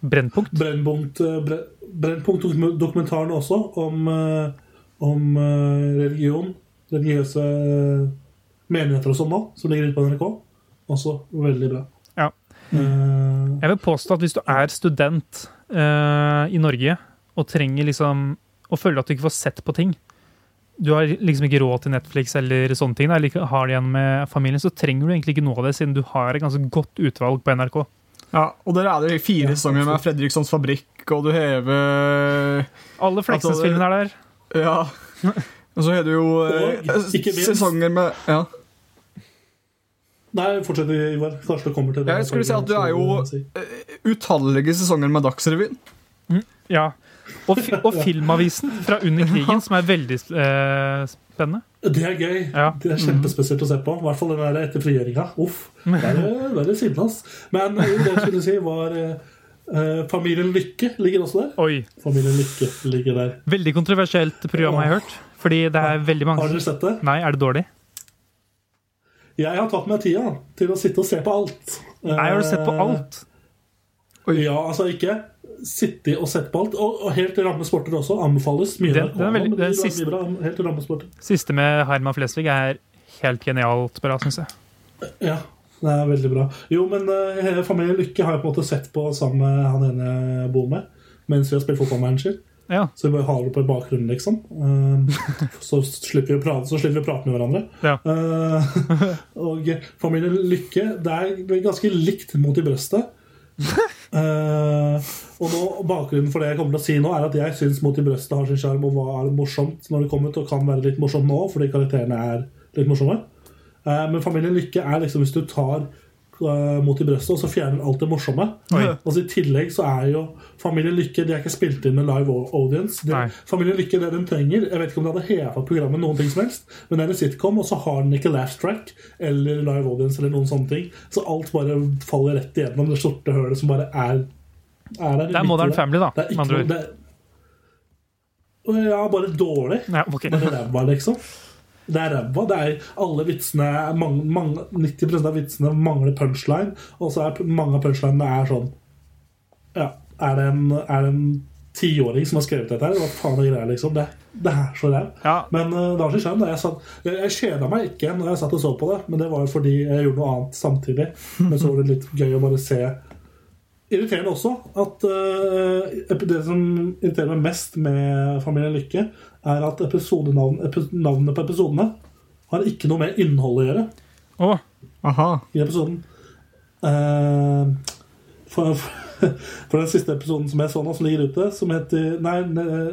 Brennpunkt. Brennpunkt, eh, Bre- Brennpunkt-dokumentaren også om, eh, om religion. Religiøse menigheter og sånn nå, som ligger ute på NRK. Også veldig bra. Ja. Uh, Jeg vil påstå at hvis du er student uh, i Norge og trenger liksom og føler at du ikke får sett på ting Du har liksom ikke råd til Netflix eller sånne ting, eller ikke har det igjen med familien, så trenger du egentlig ikke noe av det, siden du har et ganske godt utvalg på NRK. Ja, og der er det fire sesonger med Fredrikssons fabrikk, og du hever Alle Fleksnes-filmene er der. Ja. Og så har du jo eh, Og, ikke minst- sesonger med Ja. nei, fortsett, Ivar. Kanskje du kommer til det. Jeg skulle si at du er jo- Si. Utallige sesonger med Dagsrevyen. Ja. Og, fi og Filmavisen fra under krigen, som er veldig eh, spennende. Det er gøy. Ja. Det er kjempespesielt å se på. I hvert fall den der etter frigjøringa. Uff. Det er, det er siden hans. Men eh, det jeg skulle si, var eh, eh, Familien Lykke ligger også der. Oi. Familien Lykke ligger der. Veldig kontroversielt program, har jeg hørt. Fordi det er veldig mange Har dere sett det? Nei, er det dårlig? Jeg har tatt meg tida til å sitte og se på alt. Nei, har du sett på alt? Oi. Ja, altså ikke sitte og sett på alt. Og, og helt ramme sporter også. Anbefales. Mye Det, NRK, er veldig- det, den siste- bra, Helt ramme sporter. Siste med Herman Flesvig er helt genialt bra, syns jeg. Ja, det er veldig bra. Jo, men uh, hele Familien Lykke har jeg på en måte sett på sammen med han ene jeg bor med, mens vi har spilt fotballmanager. Ja. Så vi bare har det på bakgrunnen, liksom. Uh, så, slipper vi å prate, så slipper vi å prate med hverandre. Ja. Uh, og Familien Lykke Det er ganske likt mot i brøstet. Eh, og nå, Bakgrunnen for det jeg kommer til å si nå, er at jeg syns Mot i brøstet har sin sjarm og var morsomt når det kommer ut, og kan være litt morsomt nå, fordi karakterene er litt morsomme. Uh, men Familien Lykke er liksom hvis du tar Mot i brøstet, og så fjerner alt det morsomme. Oi. Og I tillegg så er jo Familien Lykke De er ikke spilt inn med live audience. De. Familien Lykke det den trenger Jeg vet ikke om det hadde heva programmet noen ting som helst, men det er en sitcom, og så har den ikke laugh track eller live audience eller noen sånne ting. Så alt bare faller rett igjennom det sorte hølet som bare er, er der. Det er Modern Family, da, Det er med ikke andre noe ord. Ja, bare dårlig. Ja, er Bare ræva, liksom. Det er ræva. Det er alle vitsene mange, mange, 90% av vitsene mangler punchline, og så er mange av punchlinene er sånn Ja, er det en, er det en tiåring som har skrevet dette her? Hva faen er greia, liksom? Det, det er så ræv. Ja. Men uh, det har sin skjønt Jeg, satt- jeg, jeg kjeda meg ikke når jeg satt og så på det, men det var jo fordi jeg gjorde noe annet samtidig. Men så var det litt gøy å bare se Irriterende også at uh, det som irriterer meg mest med Familien Lykke, er at navnene på episodene har ikke noe med innholdet å gjøre Oh, Aha. i episoden. Uh, for, for den siste episoden som jeg så nå, som ligger ute, som heter Nei,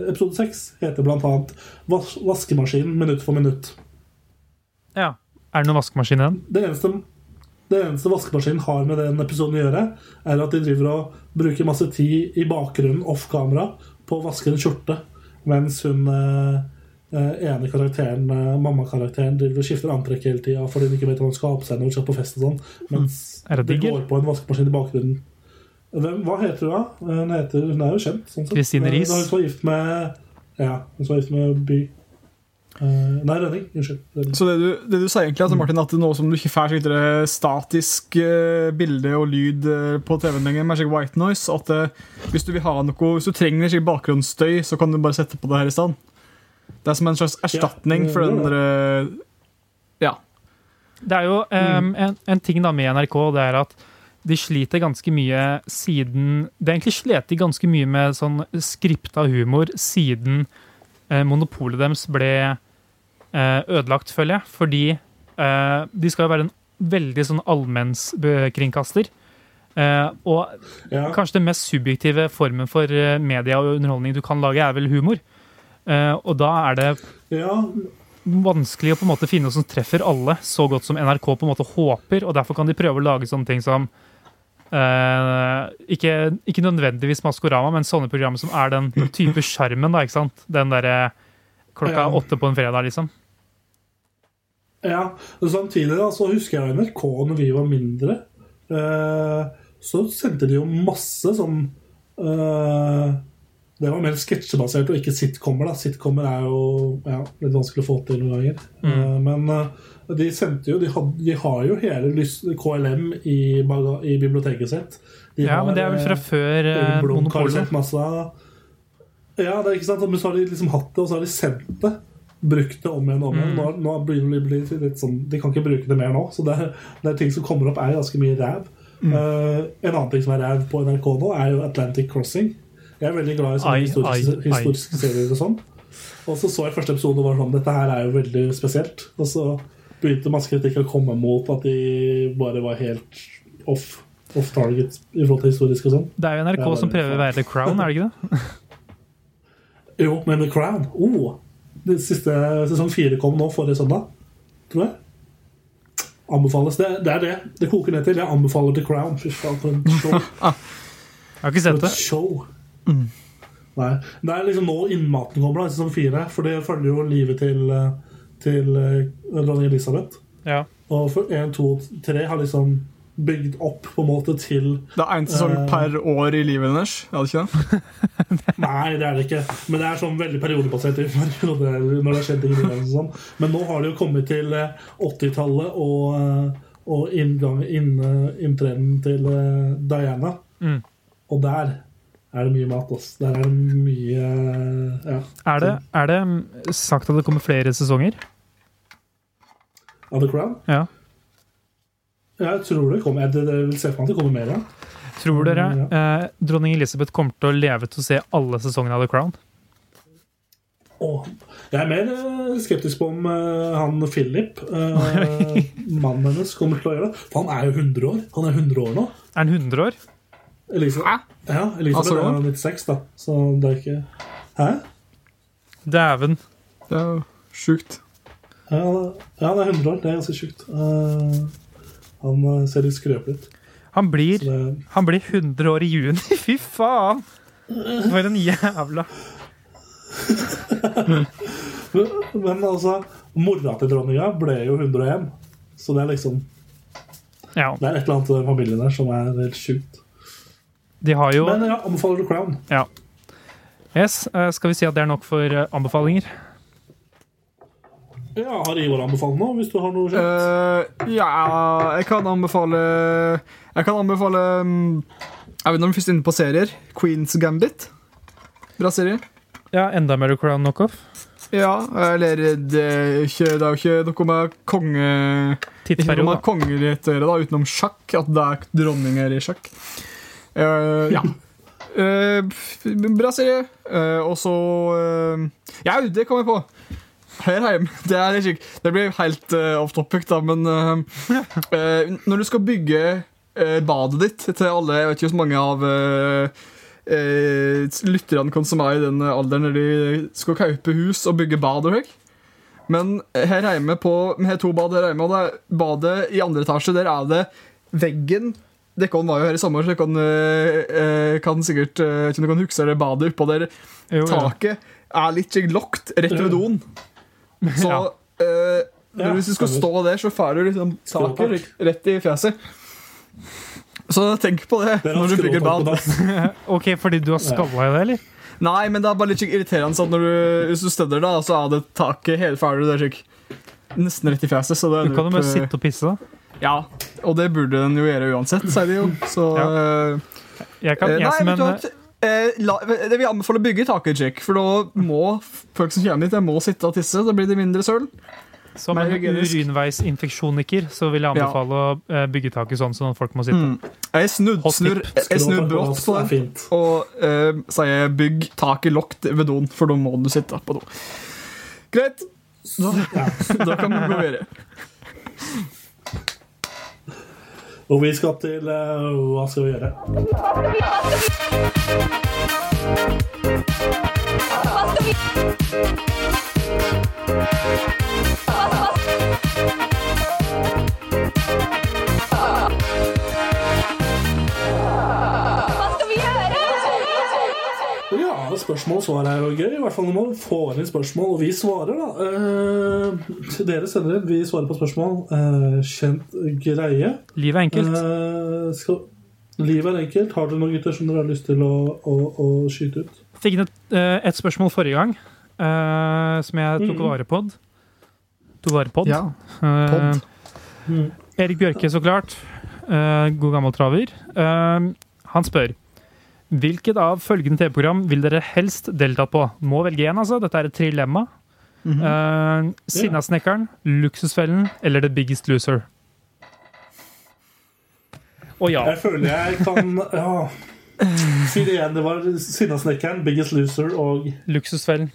episode seks heter blant annet vas Vaskemaskinen minutt for minutt. ja. Er det noen vaskemaskin igjen? Det eneste, det eneste vaskemaskinen har med den episoden å gjøre, er at de driver og bruker masse tid i bakgrunnen off kamera på å vaske en skjorte, mens hun eh, eh, ene karakteren, eh, mammakarakteren, driver og skifter antrekk hele tida fordi hun ikke vet hva hun skal ha på seg når hun skal på fest og sånn. Mens Er det det går på en vaskemaskin i bakgrunnen. Hvem, hva heter hun, da? Hun, heter, hun er jo kjent. Sånn sett. Riis. Hun var gift med Ja, hun var gift med By. Eh, nei, Rønning. Unnskyld. Rønning. Så det du, det du sier egentlig, altså, Martin, at nå som du ikke får slikt statisk uh, bilde og lyd uh, på TV-en lenger, med white noise, at hvis du vil ha noe, hvis du trenger slik bakgrunnsstøy, så kan du bare sette på det her i stand? Det er som en slags erstatning Ja, for den det der, Ja. Det er jo um, en, en ting da med NRK, det er at de sliter ganske mye siden Det er egentlig slet de ganske mye med sånn skripta humor siden monopolet deres ble ødelagt, føler jeg. Fordi eh, de skal jo være en veldig sånn allmennskringkaster. Eh, og Ja. kanskje den mest subjektive formen for eh, media og underholdning du kan lage, er vel humor. Eh, og da er det ja, vanskelig å på en måte finne noe som treffer alle så godt som NRK på en måte håper, og derfor kan de prøve å lage sånne ting som eh, ikke, ikke nødvendigvis Maskorama, men sånne programmer som er den type sjarmen? Den derre klokka åtte på en fredag, liksom. Ja, og Samtidig da, så husker jeg NRK når vi var mindre. Eh, så sendte de jo masse sånn eh, Det var mer sketsjebasert og ikke sitcomer. da Sitcomer er jo ja, litt vanskelig å få til noen ganger. Eh, men eh, de sendte jo de, had, de har jo hele lyst, KLM i, i biblioteket sitt. De Ja, har, men det er vel fra eh, før eh, Monopolet. Ja, det er ikke sant Men så har de liksom hatt det, og så har de sendt det. Brukt det om igjen og om igjen. Mm. Nå, nå begynner det å bli litt sånn De kan ikke bruke det mer nå. Så det det er ting som kommer opp, er ganske mye ræv. Mm. Uh, en annen ting som er ræv på NRK nå, er jo Atlantic Crossing. Jeg er veldig glad i sånne Ai, historiske, ai, ai. historiske serier og sånn. Og så så jeg første episode og var sånn Dette her er jo veldig spesielt. Og så begynte masse kritikk å komme mot at de bare var helt off, off target i forhold til historisk og sånn. Det er jo NRK er som er prøver å være The Crown, er det ikke det? Jo, men The Crown oh, det siste Sesong fire kom nå forrige søndag, tror jeg. Anbefales. Det, det er det. Det koker ned til. Jeg anbefaler The Crown. Fy faen, for en show. Jeg har ikke sett et det. show. Nei. Det er liksom nå innmaten kommer, da, i sesong fire. For det følger jo livet til, eh, til eh, dronning Elisabeth. Ja. Og for 1, 2 og 3 har liksom bygd opp på en måte til Det er én sesong uh, per år i livet hennes. Er det ikke det? Nei, det er det ikke. Men det er sånn veldig periodebasert. når det har skjedd ting sånn. Men nå har det jo kommet til eh, 80-tallet og, eh, og inngang, inn, inntreden til eh, Diana. Mm. Og der er det mye mat. Ass. Der er det mye eh, ja, Er, det, er det sagt at det kommer flere sesonger? av The Crown. Ja. Jeg tror det kommer. Jeg, jeg vil se for meg at det kommer mer. Ja. Tror dere Mm, eh, dronning Elisabeth kommer til å leve til å se alle sesongene av The Crown? Oh, jeg er mer eh, skeptisk på om uh, han Philip, uh, mannen hennes, kommer til å gjøre det. For han er jo 100 år. Han er 100 år nå. Er han 100 år? Elisabeth, ja, Elisabeth Altså, er 96, da. Så det er ikke Hæ? Dæven. Det er jo sjukt. Ja, ja, det er 100 år. Det er ganske sjukt. Eh, han eh, ser litt skrøpelig ut. Han blir, det- han blir 100 år i juni. Fy faen! For en jævla Men altså, mora til dronninga ble jo 101. Så det er liksom Ja. Det er et eller annet i den familien der som er helt sjukt. De har jo Men ja, anbefaler du Crown? Ja. Yes, eh, skal vi si at det er nok for eh, anbefalinger? Ja, Har Ivar anbefalt noe, hvis du har noe kjent? Uh, ja, jeg kan anbefale Jeg kan anbefale mm, Jeg vet ikke om vi først er inne på serier. Queens Gambit. Bra serie. Ja, enda mer Crown knockoff. Ja, eller det er, ikke, det er jo ikke noe med konge Ikke noe Tidsperiode. med kongelighet å gjøre, da, utenom sjakk. At det er dronninger i sjakk. Uh, ja. uh, bra serie. Uh, og så uh, Ja, det kom jeg på. Her hjemme. Det, er kjipt. det blir helt uh, off topic, da, men uh, uh, Når du skal bygge badet ditt til alle Jeg vet ikke hvor mange av lytterne kan som er i den alderen når de skal kjøpe hus og bygge bad og. Men her hjemme på, vi har to bad her hjemme, og det er badet i andre etasje, der er det veggen Dere var jo her i sommer, så dere kan, eh, kan sikkert uh, ikke om kan huske det badet oppå der. Jo, ja. Taket er litt lokt rett ved doen. Så Ja. eh, Ja, hvis du skal stemmer. stå der, så får du liksom taket rett i fjeset. Så tenk på det det når du bygger bad. Ok, fordi du har skalla i det, eller? Nei, men det er bare litt irriterende at når du, hvis du støtter da, så er det taket helt ferdig. Det er slik nesten rett i fjeset. Så det Du kan jo bare eh, sitte og pisse. da. Ja, og det burde den jo gjøre uansett, sier de jo. Så ja. Jeg kan, eh, jeg Nei, som en? Eh, la, det vil anbefale å bygge taket, Jack, for da må folk som kommer hit, de må sitte og tisse. Da blir det mindre søl. som en urinveisinfeksjoniker så vil jeg Ja. anbefale å eh, bygge taket sånn, sånn at folk må sitte. Mm. Jeg snur, jeg snur på brått på det og uh, sier 'bygg taket lågt ved doen', for da må du sitte på do. Greit. Da, da kan vi gå videre. Og vi skal til uh, Hva skal vi gjøre? Hva Spørsmål og svar er jo gøy. I hvert fall når man får inn spørsmål, og vi svarer, da. Eh, dere sender inn, vi svarer på spørsmål. Eh, kjent greie. Livet er enkelt. Eh, skal, livet er enkelt. Har dere noen gutter som dere har lyst til å, å, å skyte ut? Fikk inn et, eh, et spørsmål forrige gang eh, som jeg tok Mhm. vare på. Tok vare på. Ja. Eh, Mm. Erik Bjørke, så klart. Eh, god gammel traver. Eh, han spør Hvilket av følgende TV-program vil dere helst deltatt på? Må velge én, altså. Dette er et trilemma. Mm -hmm. uh, Sinnasnekkeren, Luksusfellen eller The Biggest Loser? Og ja. Jeg føler jeg kan Ja. Si det igjen. Det var Sinnasnekkeren, Biggest Loser og Luksusfellen.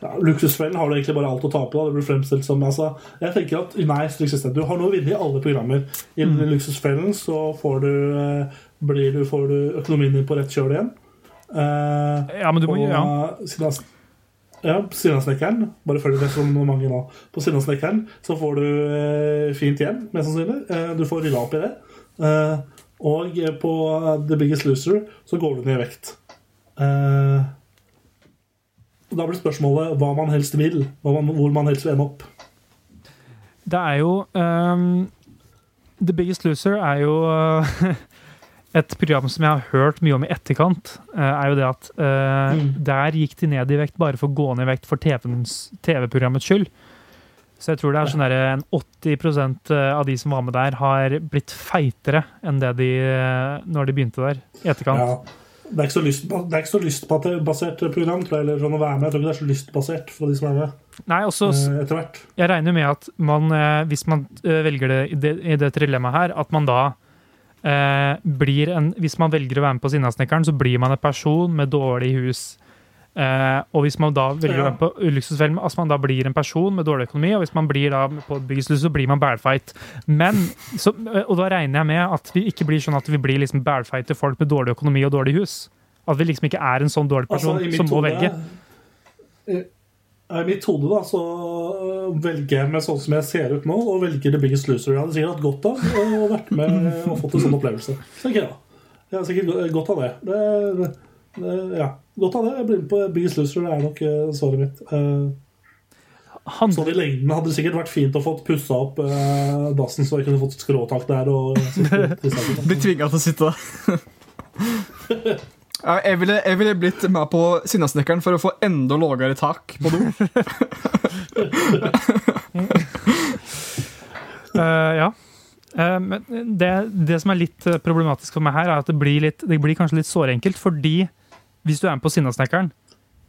ja, Luksusfellen har du egentlig bare alt å tape. da Det blir fremstilt som altså, Jeg tenker at Nei, du har nå vunnet i alle programmer. I Luksusfellen så får du, eh, blir du, får du økonomien din på rett kjøl igjen. Eh, Ja, men du må og ja. Sinnas- ja, Sinnasnekkeren. Bare følg det som mange nå. På Sinnasnekkeren så får du eh, fint hjem, mest sannsynlig. Eh, du får rydda opp i det. Eh, og eh, på The Biggest Loser så går du ned i vekt. Eh, da blir spørsmålet hva man helst vil. Man, hvor man helst vil ende opp. Det er jo um, The Biggest Loser er jo eh, et program som jeg har hørt mye om i etterkant. eh, er jo det at eh, Mm. der gikk de ned i vekt bare for å gå ned i vekt for TV-programmets TV-programmets skyld. Så jeg tror det er sånn der, en 80% av de som var med der, har blitt feitere enn det de eh, når de begynte der. i etterkant. Ja. Det er ikke så, lyst, det er ikke så lystbasert program, tror jeg, eller sånn å være med. Jeg tror ikke det er så lystbasert for de som er med Nei, også, eh, etter hvert. Jeg regner med at man, eh, hvis man eh, velger det i det, i det trilemmaet her, at man da eh, blir en Hvis man velger å være med på Sinnasnekkeren, så blir man en person med dårlig hus. Eh, og hvis man da velger å være med på Luksusfellen, altså man da blir en person med dårlig økonomi, og hvis man blir da på Byggeslus, så blir man badfight Men, så, eh, og da regner jeg med at vi ikke blir sånn at vi blir liksom Til folk med dårlig økonomi og dårlig hus. At vi liksom ikke er en sånn dårlig person Altså, som må velge. I, I mitt hode da, så øh, velger jeg meg sånn som jeg ser ut nå, og velger The Biggest Loser. Jeg hadde sikkert hatt godt av å vært med og fått en sånn opplevelse. tenker jeg da. Jeg har sikkert godt av det. det, det, det ja, godt av det. Jeg blir med på Biggest Loser. Det er nok øh, svaret mitt. Han, sånn i lengden hadde det sikkert vært fint å få pussa opp eh, dassen, så jeg kunne fått skråtak der. og sitte i stedet. Blir tvinga til å sitte der. Jeg, ville, jeg ville blitt med på Sinnasnekkeren for å få enda lavere tak på do. uh, ja. Uh, men det, det som er litt eh, problematisk for meg her, er at det blir, litt, det blir kanskje litt sårenkelt. Fordi hvis du er med på Sinnasnekkeren,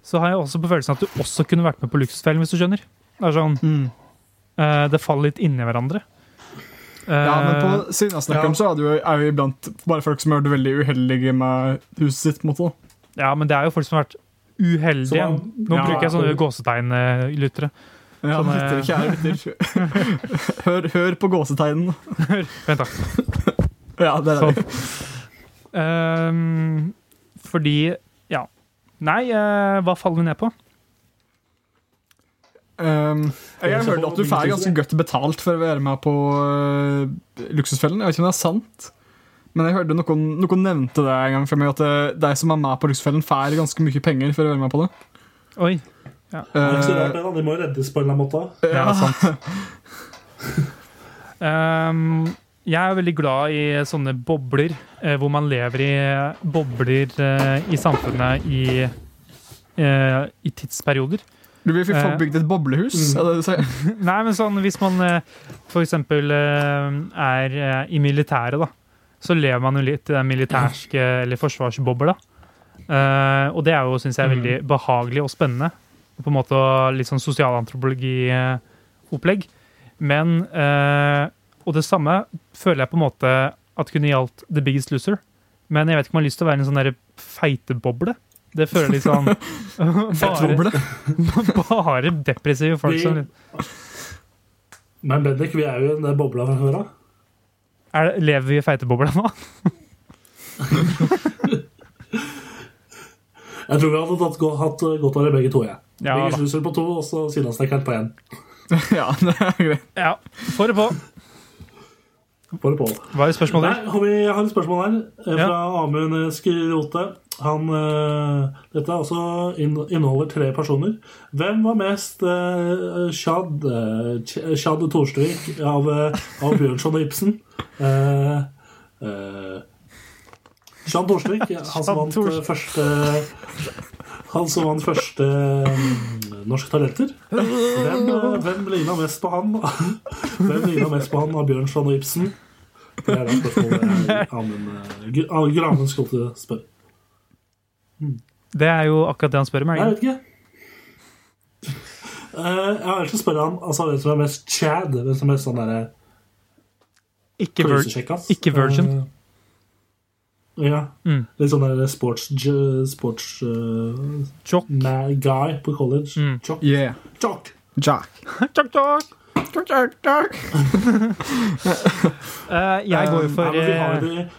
så har jeg også på følelsen at du også kunne vært med på Luksusfellen, hvis du skjønner. Det er sånn, eh, det faller litt inni hverandre. Eh, Ja, men på Sinnasnekkeren så er det jo, er jo iblant bare folk som har vært veldig uheldige med huset sitt. på en måte. ja, men det er jo folk som har vært uheldige. Man- Nå Ja, bruker jeg sånne gåsetegn, eh. Ja, sånne... lytter, eh, kjære lytter. Hør, hør på gåsetegnene. Vent, da. Ja, det er Sånn. det. Um, fordi Ja. Nei, uh, hva faller vi ned på? Um, jeg har hørt at du får ganske godt betalt for å være med på uh, Luksusfellen. Jeg vet ikke om det er sant, men jeg hørte noen, noen nevnte det en gang for meg, at det, de som er med på Luksusfellen, får ganske mye penger for å være med på det. Oi. Det er ikke så rart, Uh, det da. De må reddes på en eller annen måte. Ja, sant. um, jeg er veldig glad i sånne bobler, eh, hvor man lever i bobler eh, i samfunnet i, eh, i tidsperioder. Du vil få Eh. bygd et boblehus? Sier? Nei, men sånn hvis man f.eks. for eksempel eh, er eh, i militæret, da, så lever man jo litt i den militærske eller forsvarsbobla. Eh, og det er jo, syns jeg, veldig behagelig og spennende. På en måte litt sånn sosialantropologi-opplegg. Men eh, Og det samme føler jeg på en måte at kunne gjaldt The Biggest Loser. Men jeg vet ikke om jeg har lyst til å være en sånn feiteboble. Det føler liksom litt sånn bare, bare depressive folk Vi- som Men Bendik, vi er jo i den bobla fra før av. er Lever vi i feitebobla nå? Jeg tror vi hadde tatt, hatt godt av det begge to. Ja. Ja, begge da. på to, og så Sinnasnekkeren på én. Ja, det er greit. Ja, Få det på. Bare på. Hva er spørsmålet? Nei, har vi, jeg har et spørsmål her fra Ja. Amund Skrote. Han, eh, dette altså inneholder tre personer. Hvem var mest uh, Chad, uh, Chad Torstvik av, eh, av Bjørnson og Ibsen? Uh, Chad Torstvik, han som vant eh, første Han som vant første mm, Norske Talenter. Hvem, eh, hvem ligna mest på han? Hvem ligna mest på han av Bjørnson og Ibsen? Det er det spørsmålet Amund eh, skulle spørre. Det er jo akkurat det han spør meg. Nei, jeg vet ikke. Uh, jeg har lyst til å spørre han altså, hvem som er mest Chad. Hvem som er mest sånn derre Ikke, vir ikke virgin. Uh, ja. Mm. Litt sånn der sports, sports uh, Jock. guy på college. Mm. Jock. Yeah. Jock. Jock. Jock, jock. Jack. Eh, jeg går jo for uh, men vi har eh, det-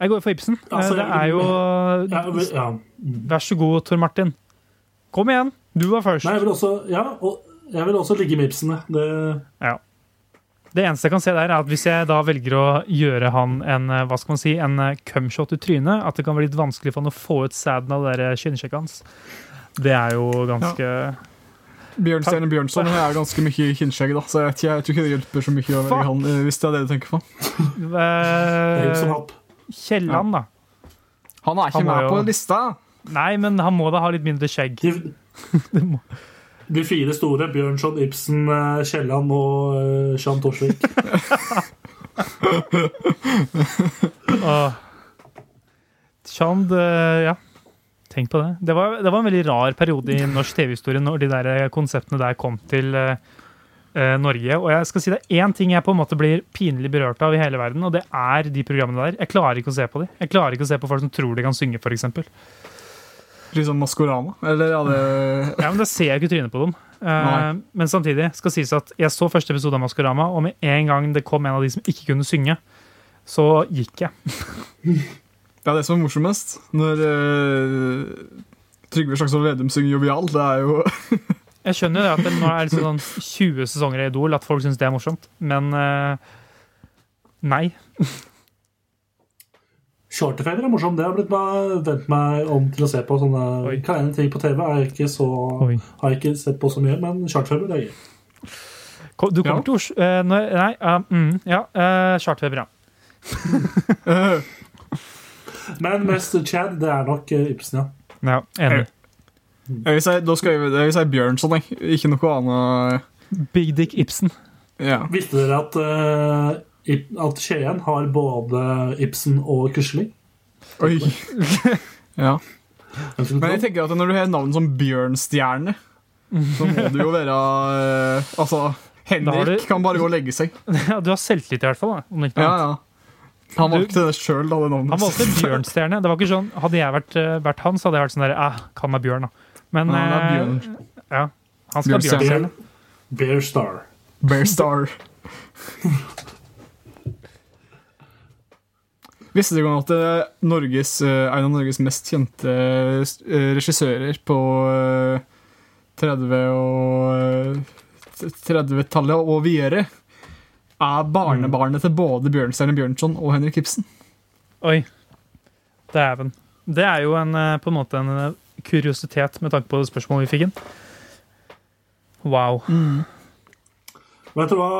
Jeg går for Ibsen. Altså, det er jo ja, vi- Vær så god, Tor Martin. Kom igjen. Du var først. Nei, jeg vil også Ja, og jeg vil også ligge med Ibsen. Det, Ja. Det eneste jeg kan se der, er at hvis jeg da velger å gjøre han en eh, hva skal man si, en eh, cumshot i trynet, at det kan bli litt vanskelig for han å få ut sæden av det der kinnsjekket hans. Det er jo ganske Bjørnstein Bjørnson er ganske mye kinnskjegg, da, så jeg, jeg tror ikke det hjelper så mye å velge han, hvis det er det du tenker på. Hipp som eh, happ. Kielland, da. Han er ikke Han må med jo- på lista. Nei, men han må da ha litt mindre skjegg. De, de fire store, Bjørnson, Ibsen, eh, Kielland og eh, Jean Torsvik. Åh. Chand, eh, ja. Tenk på det. Det var, det var en veldig rar periode i norsk TV-historie når de der eh, konseptene der kom til eh, Norge. Og jeg skal si det er én ting jeg på en måte blir pinlig berørt av i hele verden, og det er de programmene der. Jeg klarer ikke å se på dem. Jeg klarer ikke å se på folk som tror de kan synge, f.eks. Liksom Maskorama. Eller ja, det Ja, men da ser jeg ikke trynet på dem. Eh, Nei. men samtidig skal sies at jeg så første episode av Maskorama, og med en gang det kom en av de som ikke kunne synge, så gikk jeg. Det er det som er morsomst. Når uh, Trygve Slagsvold Vedum synger jovial. Det er jo Jeg skjønner jo det at det nå er liksom sånn 20 sesonger i Idol, at folk syns det er morsomt, men uh, nei. Charterfeber er morsom. Det har blitt meg, vendt meg om til å se på. Sånne Oi. kleine ting på TV er ikke så, Oi. har jeg ikke sett på så mye, men Charterfeber er gøy. Du kommer Ja. til Oslo uh, Nei, ja, mm, ja uh, charterfeber, ja. eh, Men mest Chad, det er nok eh, Ibsen, ja. ja. Enig. Jeg vil si, da skal jeg, jeg vil si Bjørnson, jeg. Ikke noe annet. Big Dick Ibsen. Ja. Visste dere at, uh, at Skien har både Ibsen og Quisling? Oi. ja. Men jeg tenker at når du har navn som Bjørnstjerne, så må du jo være uh, Altså, Henrik du- kan bare gå og legge seg. Ja, du har selvtillit i hvert fall. Da, om ikke Ja, annet. ja. Han valgte det sjøl, da, det navnet. Han valgte Bjørnstjerne. Det var ikke sånn, Hadde jeg vært, eh, vært han, så hadde jeg vært sånn der Æh, Kall meg Bjørn, da. Men Ja, han er eh, Bjørn. ja, han skal Bjørn Bjørnstjerne. Bear Star. Bear Star. Visste du at eh, Norges, eh, en av Norges mest kjente regissører på eh, 30- og eh, 30-tallet og videre er barnebarnet til både Bjørnstjerne Bjørnson og Henrik Ibsen? Oi. Dæven. Det er jo en, på en måte en kuriositet med tanke på det spørsmålet vi fikk inn. Wow. Vet du hva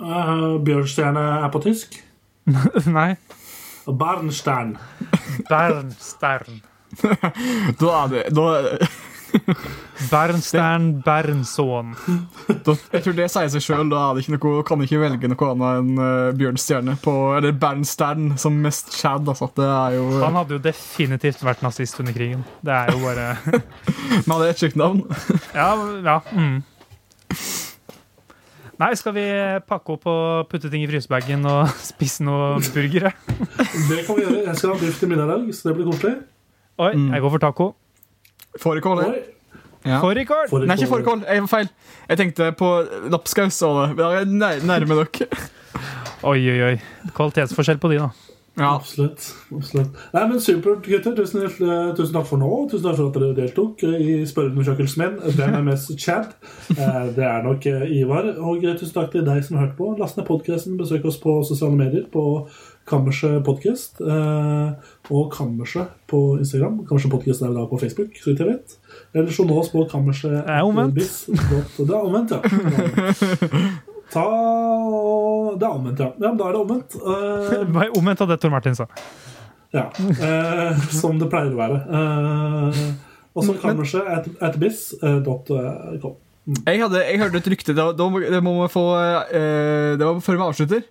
uh, Bjørnstjerne er på tysk? Nei. Bernstein. Bernstern. Da er det da, Bernstern Bernson. Jeg tror det sier seg sjøl. Da det ikke noe, kan ikke velge noe annet enn uh, Bjørnstjerne på Eller Bernstern som mest Chad. Altså. Det er jo Han hadde jo definitivt vært nazist under krigen. Det er jo bare Men er et stygt navn. Ja, ja. Mm. Nei, skal vi pakke opp og putte ting i frysebagen og spise noe burgere? Det kan vi gjøre. Jeg skal ha biff til middag i dag, så det blir koselig. Oi, jeg går for taco. Fårikål. Ja. Fårikål! Nei, ikke fårikål. Jeg var feil. Jeg tenkte på lapskaus. Vi nær- nærme dere. Oi, oi, oi. Kvalitetsforskjell på de, da. Ja. Absolutt. absolutt. Nei, men Supert, gutter. Tusen, tusen takk for nå. Tusen takk for at dere deltok i spørreundersøkelsen min. Hvem er mest Chad? Eh, Det er nok eh, Ivar. Og eh, tusen takk til deg som hørte på. Last ned podkasten. Besøk oss på sosiale medier på Kammerset Podcast. eh, Og Kammerset på Instagram. Kammerset Podcast er da på Facebook, så vidt jeg vet. Eller så nå oss på kammerset. Det er omvendt. Biz. Det er omvendt, ja. Ta Det er omvendt, ja. ja men da er det omvendt. Eh, er Omvendt av det Tor Martin sa. ja, eh, som det pleier å være. Eh, og så kammerset at, at biz.com. Jeg, hadde, jeg hørte et rykte da, da, Det må vi få eh, Det var før vi avslutter.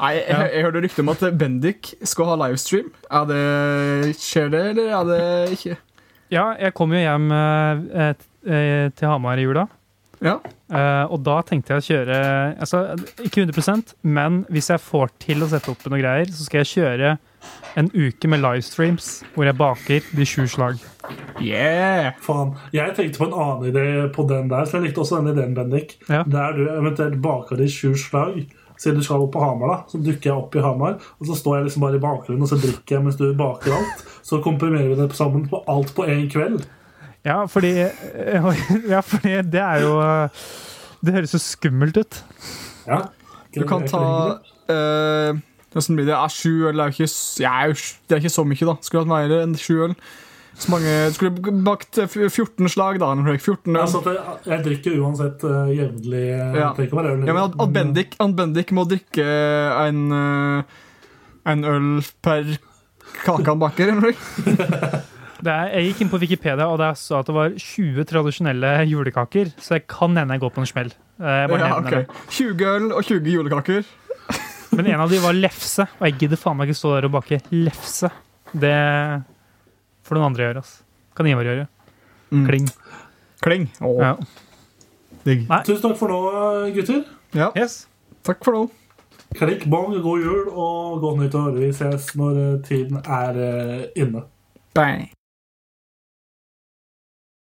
Nei, jeg, jeg, jeg hørte rykte om at Bendik skal ha livestream. Er det, skjer det, eller er det ikke? Ja, jeg kom jo hjem eh, eh, til Hamar i jula. Ja. Eh, og da tenkte jeg å kjøre altså, Ikke 100% men hvis jeg får til å sette opp noen greier, så skal jeg kjøre en uke med livestreams hvor jeg baker de sju slag. Yeah! Faen. Jeg tenkte på en annen idé på den der, så jeg likte også den ideen, Bendik. Ja. Der du eventuelt baker de sju slag. Siden du skal opp på Hamar, da, så dukker jeg opp i Hamar. Og så står jeg liksom bare i bakgrunnen og så drikker jeg mens du baker alt. Så komprimerer vi det sammen på alt på én kveld. Ja, fordi, ja, fordi det er jo Det høres jo skummelt ut. Ja. Du kan ta eh, Hvordan blir det? Er sju øl er ikke, ja, er jo det er ikke så mye, da. Skulle hatt mer enn sju øl. Så mange, skulle bakt eh, 14 slag, da. 14 øl. Altså, jeg, jeg drikker uansett uh, jevnlig. eh, Ja. Ja, men at- Bendik, Bendik må drikke en, eh, en øl per kake han baker. Det er, jeg gikk inn på Wikipedia, og der sa at det var 20 tradisjonelle julekaker. Så jeg kan hende jeg går på en smell. Ja, okay. 20 øl og 20 julekaker. Men en av de var lefse, og jeg gidder faen meg ikke stå der og bake lefse. Det får noen andre gjøre. ass. Kan Ivar gjøre. Mm. Kling. Kling. Åh, Ja. digg. Nei. Tusen takk for nå, gutter. Ja, Yes. takk for nå. Klikk, bong, god jul og godt nyttår. Vi ses når tiden er eh, inne. Bang.